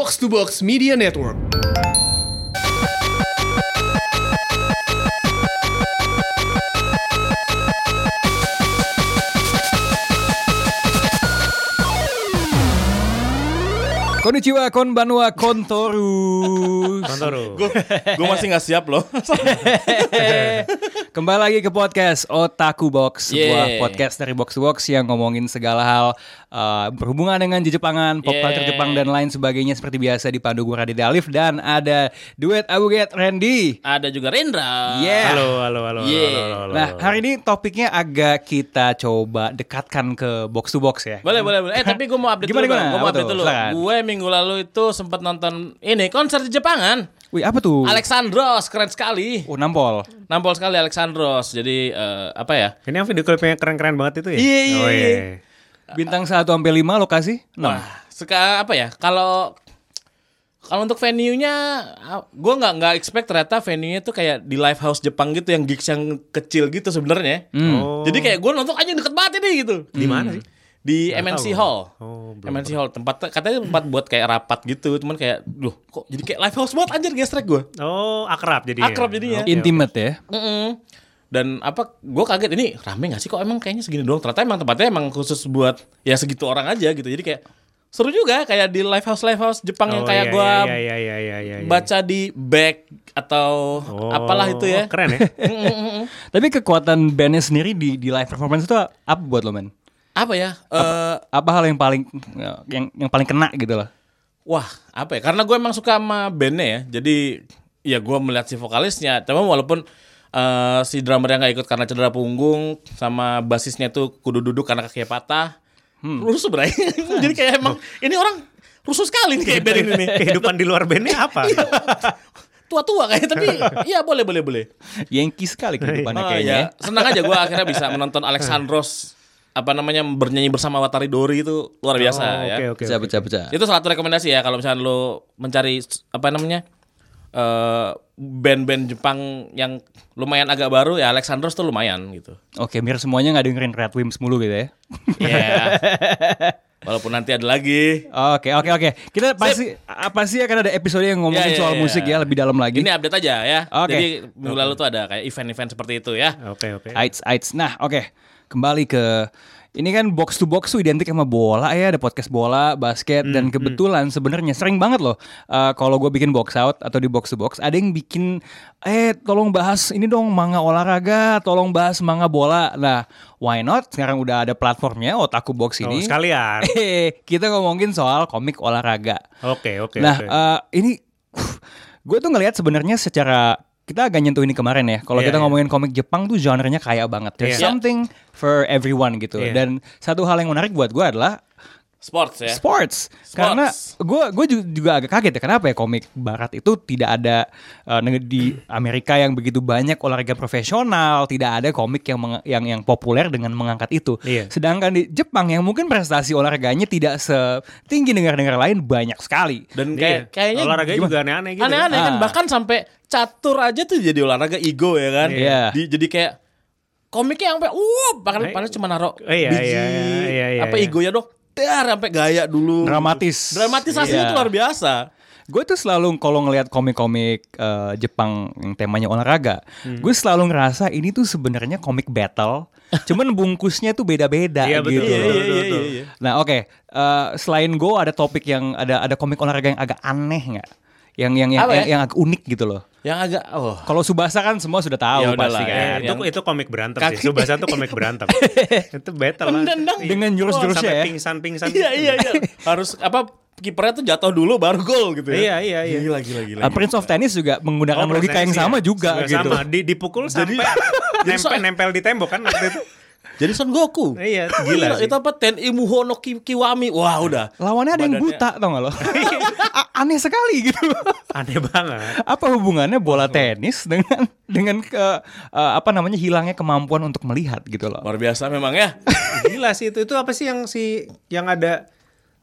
Box to Box Media Network. Konnichiwa, konbanwa, kontoru. Kontoru. Gue masih nggak siap loh. Kembali lagi ke podcast Otaku Box, sebuah Yeah. podcast dari Box to Box yang ngomongin segala hal uh, berhubungan dengan Jepangan, pop culture Yeah. Jepang dan lain sebagainya seperti biasa dipandu gue Raditya Alif dan ada duet Abuget Randy. Ada juga Rendra. Yeah. Halo, halo, halo, Yeah. halo, halo, halo. Nah, hari ini topiknya agak kita coba dekatkan ke box to box ya. Boleh, boleh, boleh. Eh, tapi gue mau update Gimana, dulu. gimana? Gue mau update dulu. Gue minggu lalu itu sempat nonton ini konser di Jepangan. Wih, apa tuh? Alexandros keren sekali. Oh, nampol. Nampol sekali Alexandros. Jadi eh, apa ya? Ini yang video klipnya keren-keren banget itu ya? Iya, iya, Oh, iya. Bintang 1 sampai 5 lokasi? Wah, suka apa ya? Kalau kalau untuk venue-nya, gue nggak nggak expect ternyata venue-nya tuh kayak di live house Jepang gitu, yang gigs yang kecil gitu sebenarnya. Oh. Jadi kayak gue nonton aja deket banget ini gitu. di mana sih? Di Nggak MNC tahu. Hall. Oh, MNC Hall tempat katanya tempat buat kayak rapat gitu, cuman kayak, duh, kok jadi kayak live house banget anjir gestrek gue. Oh, akrab jadinya. Akrab jadinya. Oke, Intimate ya. Mm-mm. Dan apa? Gue kaget ini rame gak sih kok emang kayaknya segini doang. Ternyata emang tempatnya emang khusus buat ya segitu orang aja gitu. Jadi kayak seru juga kayak di live house live house Jepang yang Oh, kayak iya, gue iya, iya, iya, iya, iya, iya. baca di back atau Oh, apalah itu ya. Keren ya? Tapi kekuatan bandnya sendiri di di live performance itu apa buat lo men? Apa ya? Eh, Apa hal yang paling yang yang paling kena gitu loh? wah apa ya? Karena gue emang suka sama bandnya ya. Jadi ya gue melihat si vokalisnya. Cuma walaupun eh, si drummer yang gak ikut karena cedera punggung sama basisnya tuh kudu duduk karena kakinya patah. Rusuh bray. Jadi kayak emang ini orang rusuh sekali nih kayak band ini nih. Kehidupan di luar bandnya apa? Tua-tua kayak tapi iya boleh boleh boleh. Yankee sekali kehidupannya Oh, kayaknya. ya. ya. Senang aja gue akhirnya bisa menonton Alexandros apa namanya bernyanyi bersama Watari Dori itu luar biasa Oh, ya. Oke, oke. Pecah, oke. pecah, pecah. Itu salah satu rekomendasi ya kalau misalnya lo mencari apa namanya eh band-band Jepang yang lumayan agak baru ya Alexandros tuh lumayan gitu. Oke, biar semuanya nggak dengerin Red Wimps mulu gitu ya. Iya. Walaupun nanti ada lagi. Oke, oke, oke. Kita pasti apa sih akan ada episode yang ngomongin Ya, ya, soal ya. musik ya lebih dalam lagi. Ini update aja ya. Oke. Jadi minggu lalu tuh ada kayak event-event seperti itu ya. Oke, oke. Aids, aids. Nah, oke. Kembali ke ini kan box to box tuh identik sama bola ya, ada podcast bola, basket Hmm, dan kebetulan sebenarnya sering banget loh eh, kalau gue bikin box out atau di box to box ada yang bikin eh tolong bahas ini dong manga olahraga, tolong bahas manga bola. Nah, why not? Sekarang udah ada platformnya Otaku Box Oh, ini. sekalian. Eh, kita ngomongin soal komik olahraga. Oke, oke, nah, oke. eh, ini gue tuh ngelihat sebenarnya secara kita agak nyentuh ini kemarin ya. Kalau Iya, kita iya. ngomongin komik Jepang tuh genre-nya kaya banget. There's Iya. something for everyone gitu. Iya. Dan satu hal yang menarik buat gue adalah Sports ya. sports. Karena gue gue juga agak kaget ya kenapa ya komik barat itu tidak ada neg- di Amerika yang begitu banyak olahraga profesional, tidak ada komik yang meng- yang yang populer dengan mengangkat itu. Iya. Sedangkan di Jepang yang mungkin prestasi olahraganya tidak setinggi negara-negara lain banyak sekali. Dan Iya. kayak kayaknya olahraga juga aneh-aneh gitu. Aneh-aneh kan Ah. bahkan sampai catur aja tuh jadi olahraga ego ya kan. Iya. Di- jadi kayak komiknya sampai uh bahkan Eh, padahal cuma naruh oh iya, biji iya, iya, iya, apa iya. egonya dong dar sampai gaya dulu. Dramatis. Dramatisasinya Iya. tuh luar biasa. Gue tuh selalu kalau ngelihat komik-komik eh, Jepang yang temanya olahraga, Hmm. gue selalu ngerasa ini tuh sebenarnya komik battle, cuman bungkusnya tuh beda-beda Iya, gitu. betul, Iya, iya, iya, iya. Nah oke, Eh, selain Go ada topik yang ada ada komik olahraga yang agak aneh nggak? Yang yang yang, Apa ya? yang, yang agak unik gitu loh. Yang agak oh Kalau Subasa kan semua sudah tahu Ya pasti ya. kan. Eh, itu yang- itu komik berantem Kaki- sih. Subasa tuh komik berantem. itu battle lah. Tendang. Dengan jurus-jurusnya Sampai ya. pingsan-pingsan. iya iya iya harus apa kipernya tuh jatuh dulu baru gol gitu ya. Iya, iya, iya. Gila gila gila. Uh, Prince of Tennis juga menggunakan Oh, logika yang sama juga Juga gitu. Sama, di, dipukul sampai nempel, nempel di tembok kan waktu itu. Jadi Son Goku. Iya, gila sih. Itu apa Ten'i Muho no Ki- Kiwami. Wah, udah. Lawannya ada yang Badannya- buta tau gak lo? Aneh sekali gitu. Aneh banget. apa hubungannya bola tenis dengan dengan ke eh, apa namanya hilangnya kemampuan untuk melihat gitu loh. Luar biasa memang ya. Gila sih itu. Itu apa sih yang si yang ada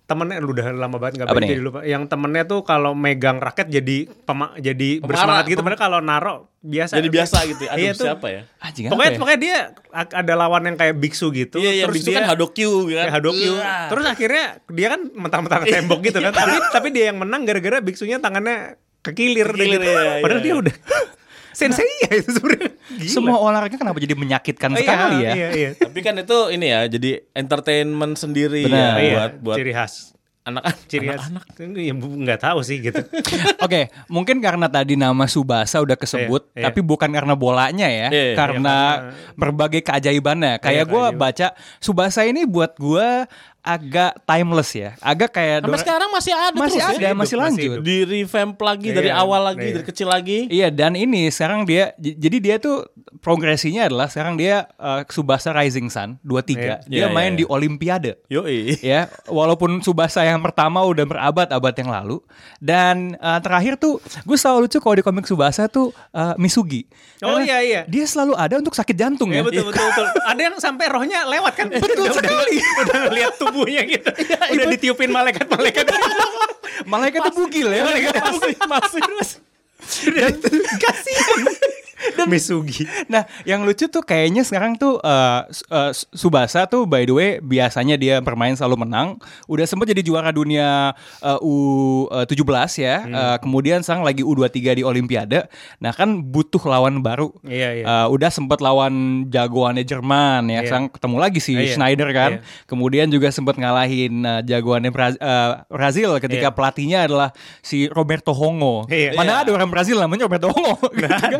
temennya lu udah lama banget nggak jadi lupa. Yang temennya tuh kalau megang raket jadi pema, jadi Pemarah, bersemangat gitu. Padahal kalau naro biasa. Jadi biasa gitu. Aduh, Iya siapa ya? Anjing apa Pokoknya ya? pokoknya dia ada lawan yang kayak biksu gitu. Iya, iya, terus bisu dia kan Hadokyu kan. kayak Hadokyu. Iya. Terus akhirnya dia kan mentang-mentang ke tembok gitu kan. tapi tapi dia yang menang gara-gara biksunya tangannya kekilir, deh Kekilir, gitu. iya, Padahal iya. dia udah sensei ya itu sebenarnya. Gila. Semua olahraga kenapa jadi menyakitkan Oh, iya, sekali ya? Iya, iya. Tapi kan itu ini ya, jadi entertainment sendiri Benar. ya Iya, buat buat ciri khas. anak-anak. Ciri khas. Ya, nggak tahu sih gitu. Oke, mungkin karena tadi nama Subasa udah kesebut, Iya, iya. tapi bukan karena bolanya ya, Iya, iya, karena berbagai keajaibannya. Kayak Iya, gue baca Subasa ini buat gue agak timeless ya, agak kayak Sampai Dora- sekarang masih ada masih terus ada, ya. masih masih lanjut. hidup. Di revamp lagi dari Iya, awal lagi, iya. dari kecil lagi. Iya dan ini sekarang dia jadi dia tuh progresinya adalah sekarang dia uh, Subasa Rising Sun 23. Iya. Dia Iya, main iya, di Olimpiade. Yoi. ya walaupun Subasa yang pertama udah berabad-abad yang lalu dan uh, terakhir tuh gue selalu lucu kalau di komik Subasa tuh uh, Misugi Oh, Karena iya, iya. dia selalu ada untuk sakit jantung ya Iya betul betul betul. Ada yang sampai rohnya lewat kan? Betul sekali. Udah ngeliat tubuhnya gitu. udah ditiupin malaikat-malaikat. malaikatnya bugil ya masih masih terus. Kasihan. Misugi. Nah, yang lucu tuh kayaknya sekarang tuh uh, uh, Subasa tuh by the way biasanya dia bermain selalu menang. Udah sempat jadi juara dunia uh, U17 ya. Hmm. Uh, kemudian sekarang lagi U23 di Olimpiade. Nah, kan butuh lawan baru. Iya, iya. Uh, udah sempat lawan jagoannya Jerman ya. Iya. Sekarang ketemu lagi si Iya. Schneider kan. Iya. Kemudian juga sempat ngalahin uh, jagoannya Bra- uh, Brazil ketika Iya. pelatihnya adalah si Roberto Hongo. Iya. Mana ada orang Brazil namanya Roberto Hongo. gitu kan.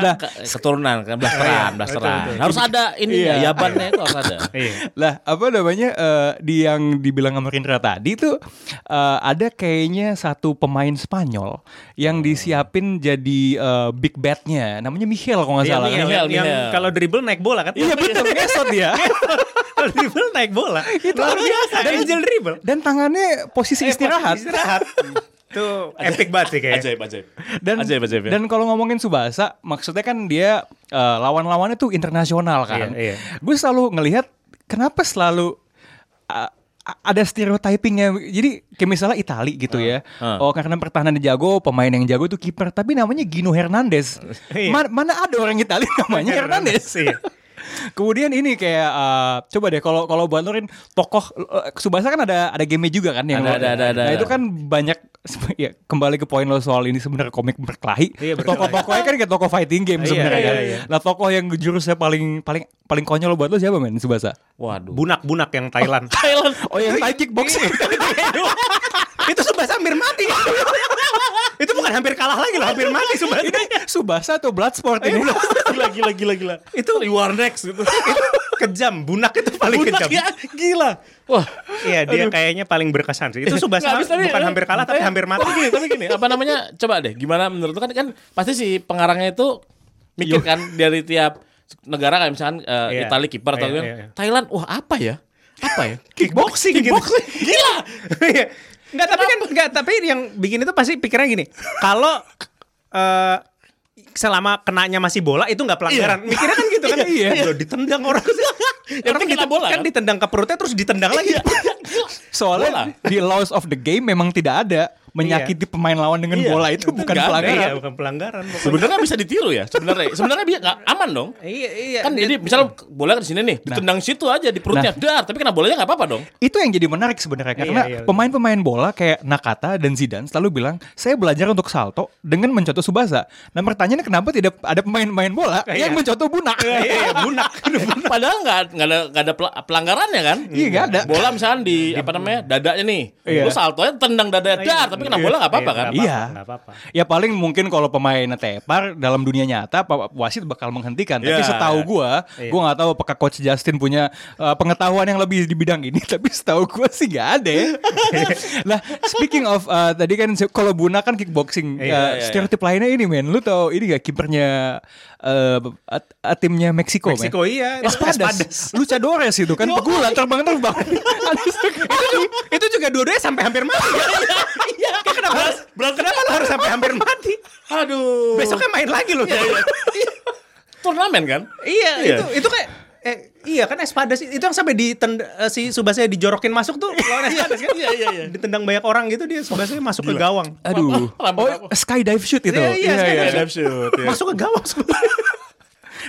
Nah, Ke- keturunan kan blasteran, blasteran. betul. Harus ada ini Iya. ya, yabannya itu harus ada. Iya. lah apa namanya eh, di yang dibilang sama Rindra tadi tuh eh, ada kayaknya satu pemain Spanyol yang disiapin jadi eh, big badnya namanya Michel kalau nggak Iya, salah Michel, Michel, yang Michel. kalau dribble naik bola kan? iya betul ngesot dia dribble naik bola. Luar biasa. Angel dribble. dan tangannya posisi Eh, istirahat posisi Istirahat. Tuh epic banget sih kayaknya. Ajaib, ajaib. dan ajaib, ajaib, ya. dan kalau ngomongin Subasa maksudnya kan dia eh, lawan-lawannya tuh internasional kan Iya, iya. gue selalu ngelihat kenapa selalu uh, ada stereotypingnya jadi kayak misalnya Itali gitu ya ah. oh karena pertahanan jago pemain yang jago tuh kiper tapi namanya Gino Hernandez Iya. Ma- mana ada orang Itali namanya Hernandez Iya. Kemudian ini kayak uh, coba deh kalau kalau buat tokoh uh, Subasa kan ada ada game juga kan yang Ada, ada, ada, ada, Nah, itu kan banyak ya kembali ke poin lo soal ini sebenarnya komik berkelahi. Iya. Tokoh-tokohnya kan kayak tokoh fighting game Iya, sebenarnya iya, kan. iya. Nah, tokoh yang jurusnya paling paling paling konyol buat lo siapa men Subasa? Waduh. Bunak-bunak yang Thailand. Thailand. Oh, yang Thai kickboxing. itu Subasa hampir mati. itu bukan hampir kalah lagi loh, hampir mati Subasa. Subasa atau Bloodsport ini? gila, gila, gila, gila. itu You are next gitu. itu kejam, bunak itu paling Bunak kejam. ya, gila. Wah. Iya, dia kayaknya paling berkesan sih. Itu Subasa Nggak, habis tadi- bukan hampir kalah tapi eh, hampir mati. Tapi gini, tapi gini, apa namanya? Coba deh, gimana menurut lu kan kan pasti si pengarangnya itu mikir kan dari tiap negara kayak misalkan eh, Iya. Italia kiper atau Iya, kan iya, iya. Thailand, wah apa ya? Apa ya? Kickboxing gitu. Kickboxing. Gila. Iya. Enggak, tapi kan enggak, tapi yang bikin itu pasti pikirannya gini. Kalau eh selama kenanya masih bola itu nggak pelanggaran. Mikirnya kan gitu kan. Iya. Udah ditendang orang. Yang orang ditendang- bola, kan kan? ditendang ke perutnya terus ditendang lagi. Soalnya di laws of the game memang tidak ada menyakiti pemain lawan dengan Iya. bola itu bukan pelanggaran. Iya, bukan pelanggaran. pokoknya. Sebenarnya bisa ditiru ya, sebenarnya. Sebenarnya bisa nggak aman dong. Iya, iya. Kan jadi misal bola di sini nih, ditendang situ aja di perutnya, dar, tapi kena bolanya nggak apa-apa dong. Itu yang jadi menarik sebenarnya karena iya, iya. pemain-pemain bola kayak Nakata dan Zidane selalu bilang saya belajar untuk salto dengan mencontoh Subasa. Nah pertanyaannya kenapa tidak ada pemain-pemain bola Iya. yang mencontoh bunak? Iya, iya, bunak. Padahal nggak nggak ada nggak ada pel- pelanggarannya kan? Iya, nggak ada. Bola misalkan di apa namanya dadanya nih, Iya. lu saltonya tendang dada dar, tapi kena bola nggak apa-apa kan? Nggak Iya. Apa-apa. Ya paling mungkin kalau pemainnya tepar dalam dunia nyata wasit bakal menghentikan. Tapi Iya. setahu gua, Iya. gua nggak tahu apakah coach Justin punya uh, pengetahuan yang lebih di bidang ini. Tapi setahu gua sih nggak ada. ya. nah, speaking of uh, tadi kan kalau Buna kan kickboxing, Iya, uh, iya, stereotip lainnya ini men. Lu tahu ini gak kipernya uh, timnya Meksiko? Meksiko iya. Espadas. Luchadores itu kan pegulat terbang-terbang. itu, itu juga dua-duanya sampai hampir mati. Iya. Kenapa harus kenapa lo harus sampai hampir mati? Aduh. Besoknya main lagi loh. Turnamen kan? Iya, Iya. itu itu kayak eh, Iya kan Espada sih itu yang sampai di si Subasa dijorokin masuk tuh lawan Espada kan. Iya, iya, iya. Ditendang banyak orang gitu dia Subasa masuk ke gawang. Aduh. Oh, apa? skydive shoot itu. Iya, iya, skydive Iya, dive shoot, iya. Masuk ke gawang sebenarnya.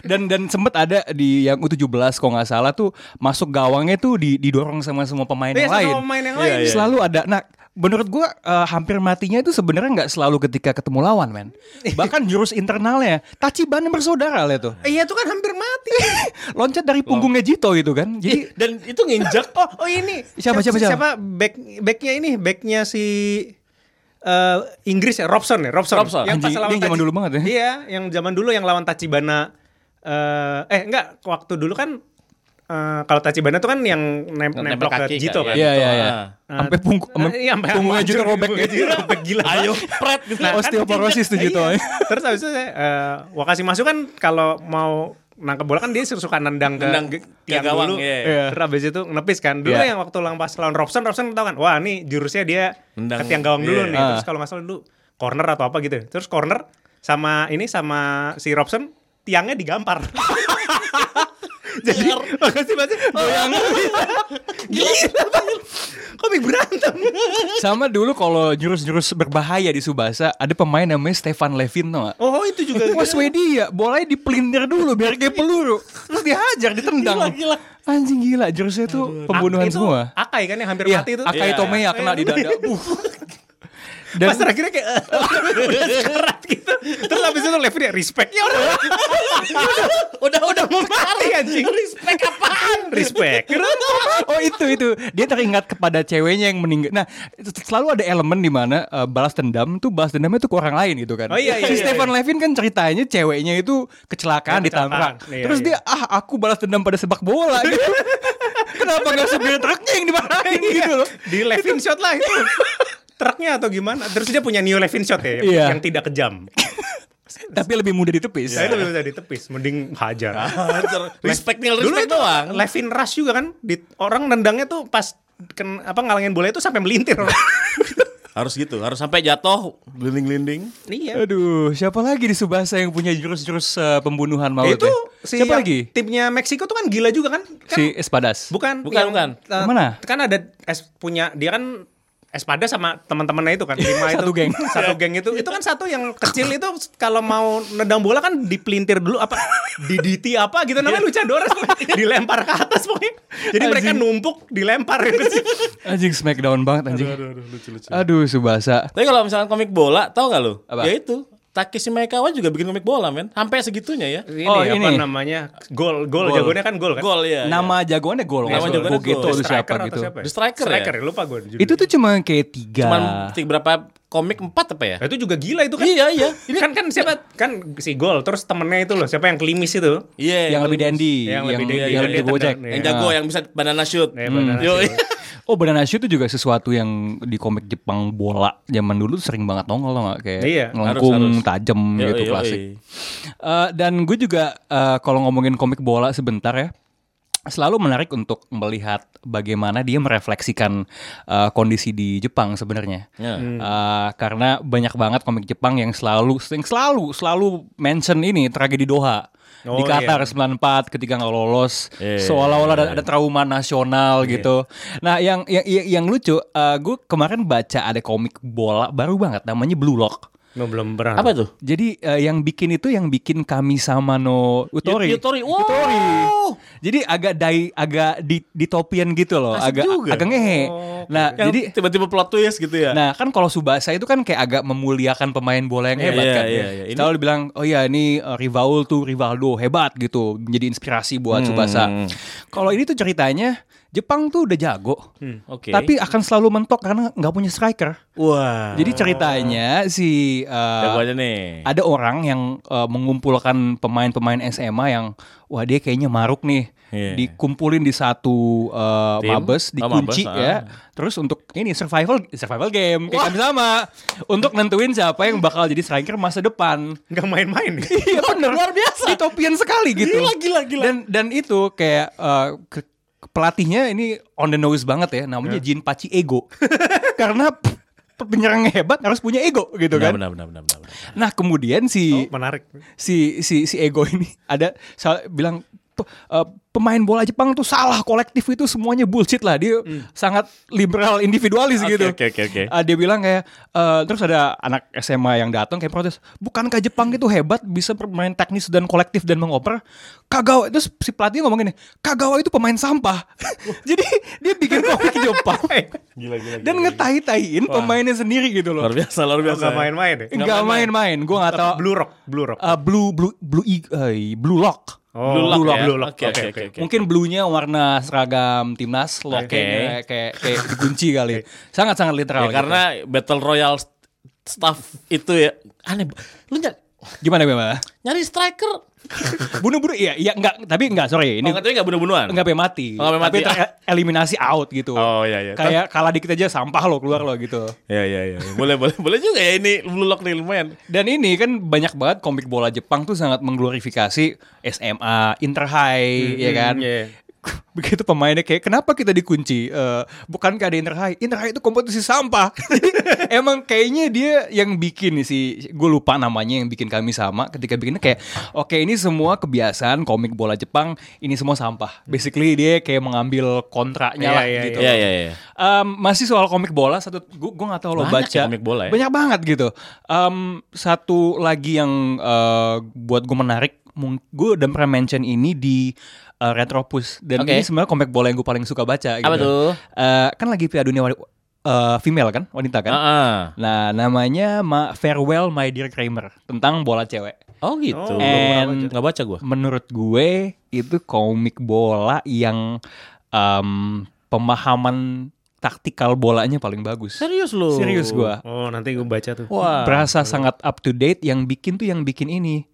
Dan dan sempet ada di yang U17 kalau nggak salah tuh masuk gawangnya tuh di- didorong sama semua pemain Iya, yang sama lain. pemain yang Iya, lain. iya. Selalu ada. Nah, menurut gua eh, hampir matinya itu sebenarnya nggak selalu ketika ketemu lawan, men. Bahkan jurus internalnya Tachibana bersaudara lah tuh. Iya itu kan hampir mati. Loncat dari punggungnya Jito gitu kan. Jadi Dan itu nginjak Oh, oh ini. Siapa, siapa, siapa? Siapa back backnya ini? Backnya si eh, Inggris ya, Robson ya, Robson. Robson. Yang pas lawan zaman dulu banget ya. Iya, yang zaman dulu yang lawan Tachibana eh eh enggak, waktu dulu kan eh, kalau Tachibana tuh kan yang nem Nempel ke kaki Jito kan, kan. Iya gitu. iya iya. Ah. Sampai punggung Eh, iya, sampai punggungnya Jito hancur, robek punggungnya gitu. Robek gila. Ayo, pret gitu. Nah, Osteoporosis tuh Jito. Iya. Terus habis itu saya eh, Wakasi masuk kan kalau mau nangkep bola kan dia suka nendang ke Nendang ke tiang gawang, dulu. iya. Iya. Terus habis itu nepis kan. Dulu Iya. yang waktu lang pas lawan Robson, Robson tau kan, wah ini jurusnya dia Nendang, ke tiang gawang dulu iya. nih. Ah. Terus kalau nggak salah dulu corner atau apa gitu. Terus corner sama ini sama si Robson tiangnya digampar. Jadi makasih banget goyang. Gila. Komik berantem. Sama dulu kalau jurus-jurus berbahaya di Subasa ada pemain namanya Stefan Levin tau gak? Oh itu juga. Wah Swedia, bolanya dipelintir dulu biar kayak peluru. Terus dihajar, ditendang. Gila, gila. Anjing gila, jurusnya tuh pembunuhan Ak- itu semua. Akai kan yang hampir Iya, mati itu. Akai Iya. Tomeya kena di dada. Uh. Dan Pas terakhirnya kayak udah sekarat gitu. Terus habis itu Levin ya respect. Ya udah. udah udah mau mati anjing. Respect apaan? Respect. oh itu itu dia teringat kepada ceweknya yang meninggal. Nah selalu ada elemen di mana eh, balas dendam tuh balas dendamnya tuh ke orang lain gitu kan. Oh, iya, iya, si iya, Stefan Levin kan ceritanya ceweknya itu kecelakaan Ya, ditabrak. kecelakaan. Iya, Terus iya. dia ah aku balas dendam pada sepak bola gitu. Kenapa nggak supir truknya yang dimarahin gitu loh? Di Levin shot lah itu. Truknya atau gimana? Terus dia punya new Levin shot ya, Iya. yang tidak kejam. Tapi lebih mudah ditepis. Saya itu bisa ditepis, mending hajar. Hajar. Respect tinggal Dulu respect itu doang. Levin Rush juga kan, di, orang nendangnya tuh pas ken, apa ngalangin bola itu sampai melintir. Harus gitu, harus sampai jatuh, glinding-glinding. iya. Aduh, siapa lagi di Subasa yang punya jurus-jurus eh, pembunuhan maut? itu ya? si siapa lagi? Timnya Meksiko tuh kan gila juga kan? kan Si Espadas. Bukan, Bukan, yang, bukan. eh, Yang mana? Kan ada es, punya dia kan Espada sama teman-temannya itu kan lima itu Satu geng. satu geng itu itu kan satu yang kecil itu kalau mau nendang bola kan dipelintir dulu apa diditi apa gitu namanya luchadores pokoknya. dilempar ke atas pokoknya jadi mereka Anjing. numpuk dilempar gitu sih Anjing smackdown banget anjing. Aduh, aduh, lucu-lucu. Aduh, Subasa. Tapi kalau misalkan komik bola, tau gak lu? Apa? Ya itu, Takeshi Maekawa juga bikin komik bola, men. Sampai segitunya ya. ini Oh, apa ini. namanya gol gol Gol. jagonya kan gol kan Gol ya. Nama jagoannya gol. Nama salah. jagoannya gol. atau siapa Striker atau gitu. siapa ya? The Striker ya? striker ya? lupa gue Itu tuh cuma kayak tiga. Cuman tiga berapa komik empat apa ya? Nah, itu juga gila itu kan Iya, iya. ini kan kan siapa kan si gol terus temennya itu loh siapa yang klimis itu Iya. yang lebih dandy, Yang yang lebih dandy, yang yang gojek. tendang, yang Iya. jago yang bisa banana shoot. Ya, banana Yo, shoot. Oh, Banana Shoot itu juga sesuatu yang di komik Jepang bola zaman dulu sering banget nongol loh nggak kayak Iya, ngelengkung, tajam gitu klasik. Eh, dan gue juga eh, kalau ngomongin komik bola sebentar ya selalu menarik untuk melihat bagaimana dia merefleksikan eh, kondisi di Jepang sebenarnya. Ya. Eh, karena banyak banget komik Jepang yang selalu yang selalu selalu mention ini tragedi Doha Oh, di Qatar iya. 94 ketika nggak lolos Iya, seolah-olah ada, iya. ada trauma nasional gitu. Nah yang yang yang, yang lucu, gue kemarin baca ada komik bola baru banget namanya Blue Lock. No, belum pernah Apa tuh? Jadi eh, yang bikin itu yang bikin kami sama no Utori. Yu- Yutori. Wow. Yutori. Jadi agak dai agak di ditopian gitu loh, Asik agak juga. agak ngehe. Oh, Nah, Yang jadi tiba-tiba plot twist gitu ya. Nah kan kalau Subasa itu kan kayak agak memuliakan pemain bola yang Iya, hebat iya, kan. iya, iya. Ini- Selalu bilang, oh ya ini uh, Rivaldo tuh Rivaldo hebat gitu, menjadi inspirasi buat Hmm. Subasa. Kalau ini tuh ceritanya Jepang tuh udah jago, Oke. tapi akan selalu mentok karena nggak punya striker. wah. Jadi ceritanya si uh, nih. ada orang yang uh, mengumpulkan pemain-pemain SMA yang wah dia kayaknya maruk nih. Iya. Dikumpulin di satu uh, Tim? mabes, Oh, dikunci ya. ah. Terus untuk ini survival survival game kayak kami sama untuk nentuin siapa yang bakal jadi striker masa depan. nggak main-main Iya bener luar biasa. Ditopian sekali gitu. Gila, gila, gila. Dan dan itu kayak uh, pelatihnya ini on the nose banget ya namanya Jin Pachi Ego. Karena penyerang hebat harus punya ego gitu Benar, kan. benar, benar, benar, benar. Nah kemudian si Oh, menarik si si si ego ini ada bilang eh, pemain bola Jepang tuh salah kolektif itu semuanya bullshit lah. Dia sangat liberal individualis Oke, gitu. oke, oke, oke. Ah, dia bilang kayak eh, terus ada anak SMA yang datang kayak protes bukankah Jepang itu hebat bisa bermain teknis dan kolektif dan mengoper? Kagawa terus si pelatih ngomong gini Kagawa itu pemain sampah. Jadi dia bikin komik Jepang. Gila, gila, dan ngetahi-tahiin pemainnya sendiri gitu loh. Luar biasa, luar biasa. Gak main-main ya? Enggak main-main. gue nggak tahu. Blue Rock, Blue Rock. Uh, blue blue blue eh, blue lock. Oh, Blue Lock Blue Lock, ya? Blue Lock. Oke, Oke, oke, oke. oke. Mungkin bluenya warna seragam timnas, locknya Oke. kayak kayak kayak dikunci kali. Sangat sangat literal. Ya, gitu. karena Battle Royale staff itu ya aneh. Lu nyari, gimana gimana? nyari striker. Bunuh-bunuh iya iya enggak tapi enggak sorry ini oh, tapi nggak bunuh-bunuhan. enggak sampai mati. Oh, nggak sampai tapi mati. tereliminasi out gitu. Oh, iya, iya. Kayak kalah dikit aja sampah lo keluar lo gitu. Ya ya ya. Boleh boleh boleh juga ya ini Blue Lock nih lumayan. Dan ini kan banyak banget komik bola Jepang tuh sangat mengglorifikasi SMA, Inter High, ya kan. iya. Begitu pemainnya kayak kenapa kita dikunci? Eh, bukankah ada Inter High? Inter High itu kompetisi sampah. Emang kayaknya dia yang bikin nih si gue lupa namanya yang bikin kami sama ketika bikinnya kayak oke ini semua kebiasaan komik bola Jepang ini semua sampah. Basically dia kayak mengambil kontraknya Iya, lah iya, gitu. Iya iya iya. Em, masih soal komik bola satu gue gue nggak tahu lo baca ya komik bola ya? banyak banget gitu Em, satu lagi yang eh, buat gue menarik gue udah pernah mention ini di eh, Retropus dan Oke. ini sebenarnya komik bola yang gue paling suka baca gitu Apa tuh? Eh, kan lagi Piala Dunia eh, female kan wanita kan Heeh. nah namanya Ma- Farewell My Dear Kramer tentang bola cewek Oh gitu. Oh, And- Nggak baca gua. menurut gue itu komik bola yang em, pemahaman taktikal bolanya paling bagus. Serius lu? Serius gua. Oh, nanti gue baca tuh. Wah. Berasa sangat up to date yang bikin tuh yang bikin ini.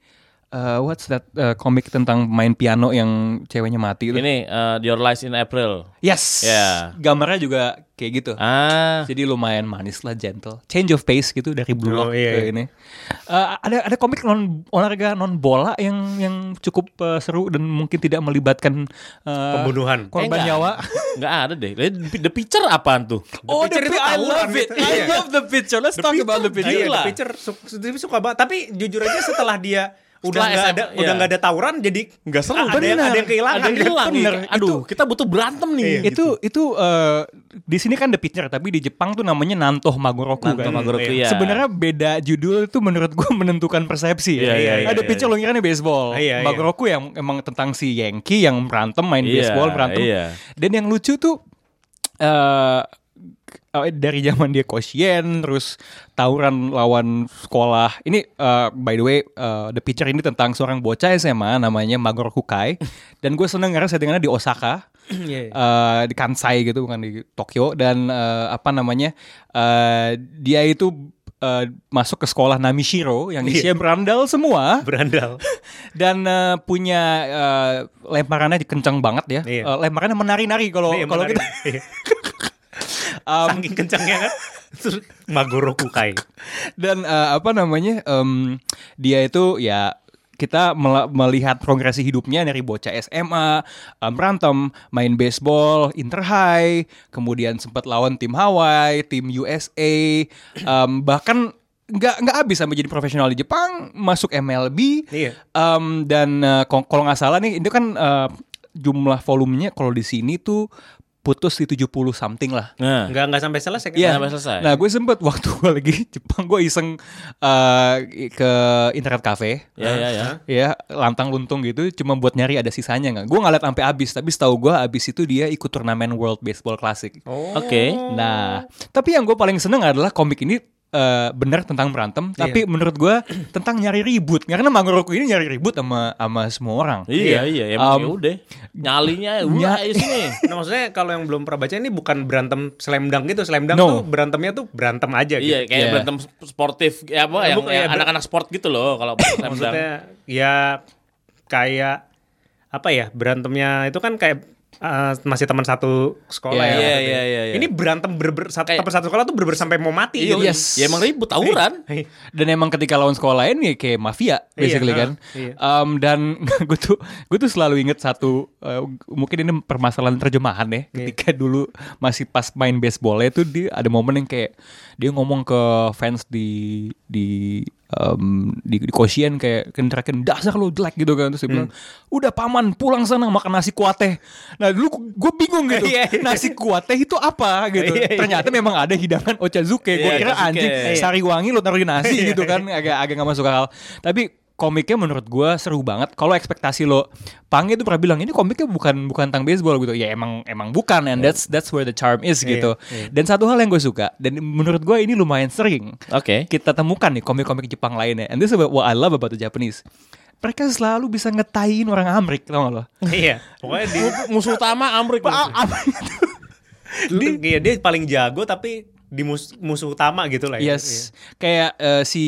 Eh, what's that eh, komik tentang main piano yang ceweknya mati itu? Ini uh, Your Lies in April. Yes. Ya. Gambarnya juga kayak gitu. Ah. Jadi lumayan manis lah, gentle. Change of pace gitu dari Blue Oh, Lock iya, ke iya. ini. Eh, ada ada komik non olahraga non bola yang yang cukup eh, seru dan mungkin tidak melibatkan eh, Pembunuhan. korban Eh, nyawa. Nggak ada deh. The- The Pitcher apaan tuh? Oh, Pitcher the itu pi- I love it. gitu. I love the picture. Let's talk about the picture. iya, Gila. The Pitcher su- su- suka banget. Tapi jujur aja setelah dia udah nggak ada iya. udah nggak ada tawuran jadi Nggak seru. Ada yang, ada yang kehilangan. Ada yang hilang. Bener. nih. Aduh, kita butuh berantem nih. Iya. itu itu eh, di sini kan the picture tapi di Jepang tuh namanya Nantoh Magoroku Nantoh kan. Magoroku, iya. ya. Sebenarnya beda judul itu menurut gua menentukan persepsi ya. Iya, iya, iya, Ada iya, picture lo ngira nih baseball. Iya, iya. Magoroku yang emang tentang si Yankee yang berantem main Iya, baseball berantem. iya. Dan yang lucu tuh eh, dari zaman dia Koshien terus tawuran lawan sekolah. Ini eh, by the way eh, the picture ini tentang seorang bocah SMA namanya Magoroku Kai dan gue seneng karena settingannya di Osaka. Iya. eh, di Kansai gitu bukan di Tokyo dan eh, apa namanya eh, dia itu eh, masuk ke sekolah Namishiro yang isinya berandal semua berandal. dan eh, punya eh, lemparannya kencang banget ya Iya. Eh, lemparannya menari-nari kalau Iya, kalau kita Iya. Um, Saking kencangnya kan. Terus Magoroku Kai. dan eh, apa namanya em, dia itu ya kita melihat progresi hidupnya dari bocah SMA, em, berantem, main baseball, inter high, kemudian sempat lawan tim Hawaii, tim USA, em, bahkan nggak nggak habis sampai jadi profesional di Jepang, masuk MLB, Iya. em, dan eh, kalau nggak salah nih itu kan eh, jumlah volumenya kalau di sini tuh putus di 70 something lah. Nah. Enggak enggak sampai selesai kan? Iya. sampai selesai. Nah, gue sempet waktu gue lagi Jepang, gue iseng eh, ke internet cafe. Ya ya ya. Ya, lantang luntung gitu, cuma buat nyari ada sisanya nggak? Gue nggak liat sampai habis, tapi setahu gue habis itu dia ikut turnamen World Baseball Classic. Oh. Oke. Nah, tapi yang gue paling seneng adalah komik ini eh, benar tentang berantem, tapi menurut gue tentang nyari ribut. Karena Mangoroku ini nyari ribut sama sama semua orang. Iya iya emang Um, ya udah. Nyalinya nya- wah ayo sini. Nah, maksudnya kalau yang belum pernah baca ini bukan berantem slam dunk gitu. Slam dunk No. tuh berantemnya tuh berantem aja gitu. Iya, kayak Iya. berantem sportif ya apa Ya, yang bukan, yang ya, ber- anak-anak sport gitu loh kalau slam dunk. Maksudnya ya kayak apa ya? Berantemnya itu kan kayak eh, masih teman satu sekolah Iya, ya. iya, iya, iya, iya. Ini berantem ber, satu Kayak- teman satu sekolah tuh berber sampai mau mati Iya, gitu. Yes. Ya emang ribut tawuran. Hei. Dan emang ketika lawan sekolah lain ya kayak mafia basically Iya, kan. iya. Um, dan gue tuh gue tuh selalu inget satu uh, mungkin ini permasalahan terjemahan ya. Ketika dulu masih pas main baseball itu dia ada momen yang kayak dia ngomong ke fans di di em, di, di kosien kayak kentrakin dasar lu jelek gitu kan. Terus dia bilang udah paman pulang sana makan nasi kuateh nah dulu gue bingung gitu. Iya, iya. nasi kuateh itu apa gitu. Iya, ternyata memang ada hidangan ochazuke. Gue kira anjing Iya. sari wangi lu taruh di nasi gitu kan. Agak agak nggak masuk akal. Tapi komiknya menurut gue seru banget kalau ekspektasi lo Pange itu pernah bilang ini komiknya bukan bukan tentang baseball gitu ya emang emang bukan and that's that's where the charm is Iya, gitu iya. dan satu hal yang gue suka dan menurut gue ini lumayan sering Oke. kita temukan nih komik-komik Jepang lainnya and this is what I love about the Japanese mereka selalu bisa ngetain orang Amrik tau gak lo Iya. Pokoknya di, Musuh utama Amrik. Amrik itu dia, iya, dia paling jago tapi di mus- musuh utama gitu lah ya. Yes, kayak eh, si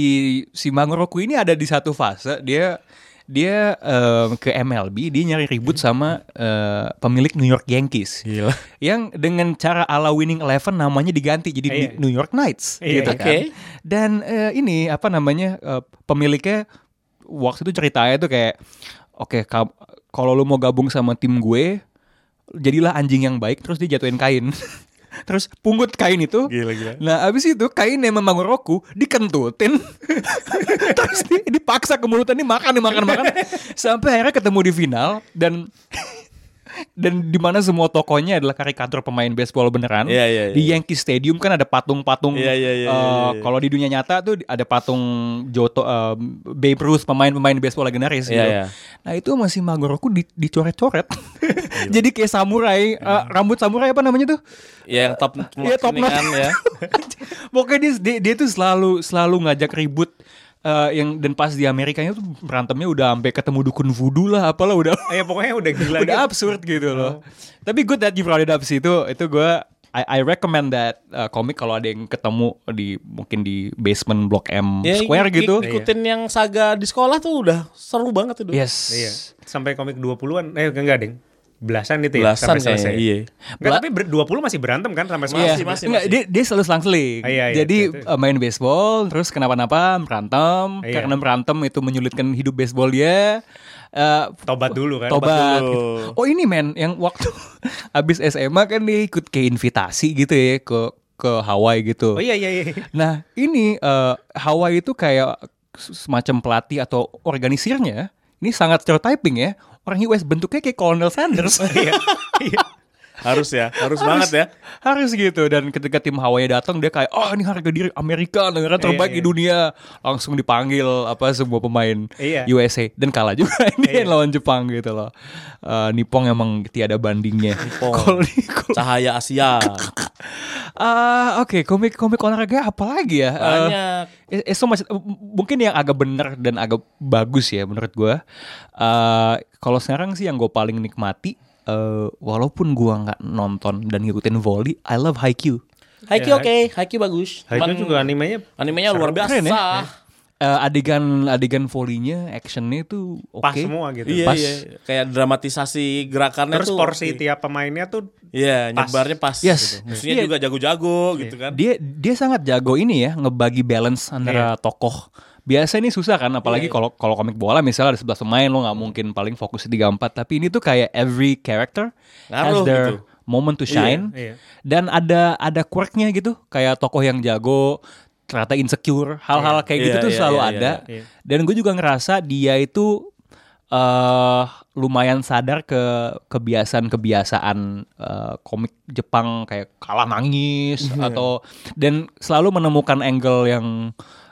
si Mangoroku ini ada di satu fase dia dia em, ke MLB dia nyari ribut sama eh, pemilik New York Yankees. Gila. Yang dengan cara ala Winning Eleven namanya diganti jadi Iya. New York Knights Iya, gitu oke. kan. Dan eh, ini apa namanya eh, pemiliknya waktu itu ceritanya tuh kayak oke kam- kalau lu mau gabung sama tim gue jadilah anjing yang baik terus dia jatuhin kain. terus pungut kain itu. Gila, gila. Nah abis itu kainnya memang Roku dikentutin. Terus di- dipaksa ke mulutnya ini makan makan makan. Sampai akhirnya ketemu di final Dan dan di mana semua tokonya adalah karikatur pemain baseball beneran. Iya, iya, iya. Di Yankee Stadium kan ada patung-patung. Iya, iya, iya, eh, iya, iya. Kalau di dunia nyata tuh ada patung Joto, eh, Babe Ruth pemain-pemain baseball legendaris. Iya, gitu. iya. Nah itu masih Magoroku di, dicoret-coret. Jadi kayak samurai, eh, rambut samurai apa namanya tuh? Ya yang top Iya, top ini notch. kan ya. Pokoknya dia, dia, dia tuh selalu selalu ngajak ribut eh, yang dan pas di Amerikanya tuh berantemnya udah sampai ketemu dukun voodoo lah apalah udah Ya pokoknya udah gila udah gitu. absurd gitu loh. Tapi good that you brought it up sih itu itu gue I, I recommend that uh, komik kalau ada yang ketemu di mungkin di basement Blok M Ya, Square ik- gitu. ik- Ikutin yang saga di sekolah tuh udah seru banget itu. Yes. Iya. Sampai komik 20-an. Eh enggak, Deng. Belasan itu ya Belasan sampai selesai. iya. Enggak, tapi ber- 20 masih berantem kan sampai Iya, selesai. masih, Enggak, masih. dia, dia selalu selang-seling. Ah, iya, iya, Jadi itu, itu. uh, main baseball, terus kenapa-napa berantem, Iya. karena berantem itu menyulitkan hidup baseball dia. Uh, Tobat dulu kan. tobat. dulu. gitu. Oh ini men, yang waktu abis SMA kan dia ikut ke invitasi gitu ya ke ke Hawaii gitu. Oh iya iya iya. Nah ini eh, Hawaii itu kayak semacam pelatih atau organisirnya ini sangat stereotyping ya. Orang US bentuknya kayak Colonel Sanders. Iya. Iya. Harus ya, harus, banget ya. Harus gitu dan ketika tim Hawaii datang dia kayak oh ini harga diri Amerika negara terbaik Iya, di iya. dunia langsung dipanggil apa semua pemain Iya. USA dan kalah juga ini Iya. lawan Jepang gitu loh. Eh, Nippon emang tiada bandingnya. Cahaya Asia. Ah, oke komik-komik olahraga apa lagi ya? Eh, Banyak. Eh, so much- eh, mungkin yang agak bener dan agak bagus ya menurut gue. Eh, kalau sekarang sih yang gue paling nikmati, eh, walaupun gue nggak nonton dan ngikutin volley, I love Haikyuu. Haikyuu Ya, oke, Haikyuu bagus. Haikyuu juga animenya animenya luar biasa. Keren ya? Eh, adegan adegan volleynya, actionnya itu oke. pas semua gitu. Iya, Pas. iya. Kayak dramatisasi gerakannya Terus tuh. porsi tiap pemainnya tuh Iya, pas. nyebarnya pas Yes. gitu. Musuhnya Iya. juga jago-jago gitu kan. Dia dia sangat jago ini ya ngebagi balance antara tokoh. Biasa ini susah kan, apalagi Iya. kalau kalau komik bola misalnya ada 11 pemain lo nggak mungkin paling fokus di 3 4 tapi ini tuh kayak every character has Ngaruh their gitu. moment to shine. iya. Dan ada ada quirknya gitu, kayak tokoh yang jago ternyata insecure, hal-hal Iya. kayak gitu Iya, tuh iya, selalu iya, ada. iya. Dan gue juga ngerasa dia itu eh lumayan sadar ke kebiasaan-kebiasaan eh, komik Jepang kayak kalah nangis Iya. atau dan selalu menemukan angle yang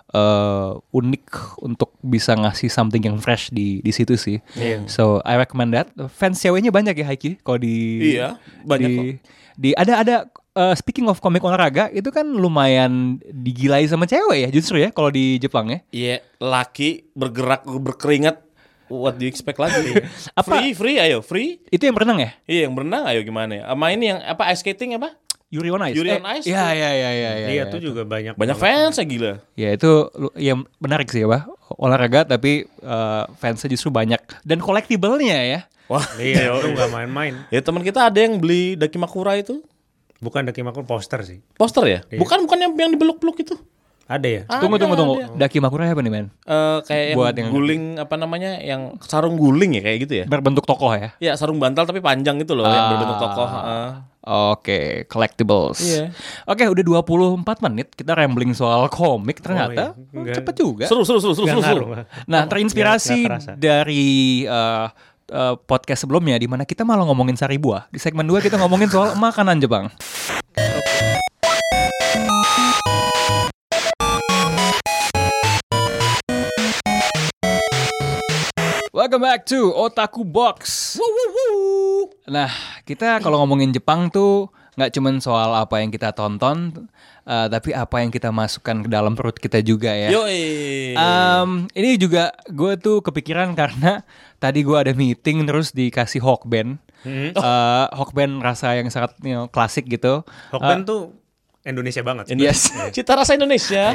eh, unik untuk bisa ngasih something yang fresh di di situ sih. Iya. So I recommend that. Fans ceweknya banyak ya Haiki kalau di Iya, banyak di, kok. di ada ada uh, speaking of komik olahraga itu kan lumayan digilai sama cewek ya justru ya kalau di Jepang ya. Iya, laki bergerak berkeringat. What do you expect lagi? Apa- Free, free, ayo, free. Itu yang berenang ya? Iya, yang berenang ayo gimana ya? Sama ini yang apa ice skating apa? Yuri on Ice. Yuri Eh, on Ice Iya iya iya iya iya. Iya iya. tuh juga banyak. Banyak fans ya gila. Ya itu yang menarik sih ya, Pak. Olahraga tapi uh, fansnya justru banyak dan collectible-nya ya. Wah, Iya, itu nggak main-main. Ya teman kita ada yang beli Dakimakura itu. Bukan Dakimakura poster sih. Poster ya? Iya. Bukan bukan yang yang dibeluk-beluk itu. Ada ya? tunggu Ada, tunggu tunggu. ada. Daki Makura apa nih, men? Eh, kayak Buat yang yang- guling apa namanya? Yang sarung guling ya kayak gitu ya? Berbentuk tokoh ya. Ya sarung bantal tapi panjang gitu loh yang Ah. berbentuk tokoh. heeh. Oke, collectibles. Iya. Oke, udah 24 menit kita rambling soal komik ternyata. iya. Oh, Nggak- cepet juga. Seru seru seru seru seru. seru. Nah, terinspirasi nggak kerasa. dari eh, eh, podcast sebelumnya di mana kita malah ngomongin sari buah. Di segmen 2 kita ngomongin soal makanan Jepang. Welcome back to Otaku Box. Nah, kita kalau ngomongin Jepang tuh nggak cuman soal apa yang kita tonton, eh, tapi apa yang kita masukkan ke dalam perut kita juga ya. Yoi. Um, ini juga gue tuh kepikiran karena tadi gue ada meeting terus dikasih Hawkband. Hmm. Eh, Hawkband rasa yang sangat you know, klasik gitu. Hokben tuh Indonesia banget. Yes. Cita rasa Indonesia.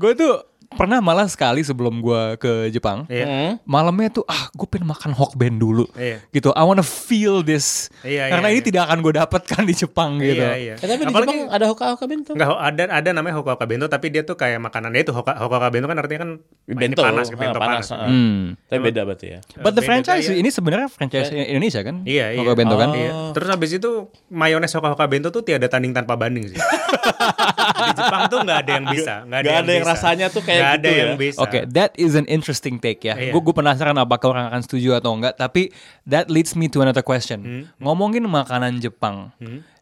gue tuh pernah malah sekali sebelum gue ke Jepang. Iya. Hmm. Malamnya tuh ah gue pengen makan Hawkband dulu. Iya. Gitu. I wanna feel this. Iya, karena iya, ini iya. tidak akan gue dapatkan di Jepang gitu. Iya, iya. Eh, tapi di Apalagi- Jepang ada hoka hoka bento. Enggak, ada ada namanya hoka-hoka bento tapi dia tuh kayak makanannya itu hoka hoka bento kan artinya kan Bento, ini panas, ah, bento panas, panas. ah. Hmm. Tapi beda berarti ya. But the Beda franchise gaya. ini sebenarnya franchise Indonesia kan? Iya, iya. Hawkband kan? Iya. Terus habis itu mayones hoka-hoka bento tuh tiada tanding tanpa banding sih. Di Jepang tuh nggak ada yang bisa, nggak ada, Nggak ada yang bisa. rasanya tuh kayak Nggak gitu ada ya. yang bisa. Oke, that is an interesting take ya. Iya. Gue penasaran apakah orang akan setuju atau enggak. Tapi that leads me to another question. Hmm. Ngomongin makanan Jepang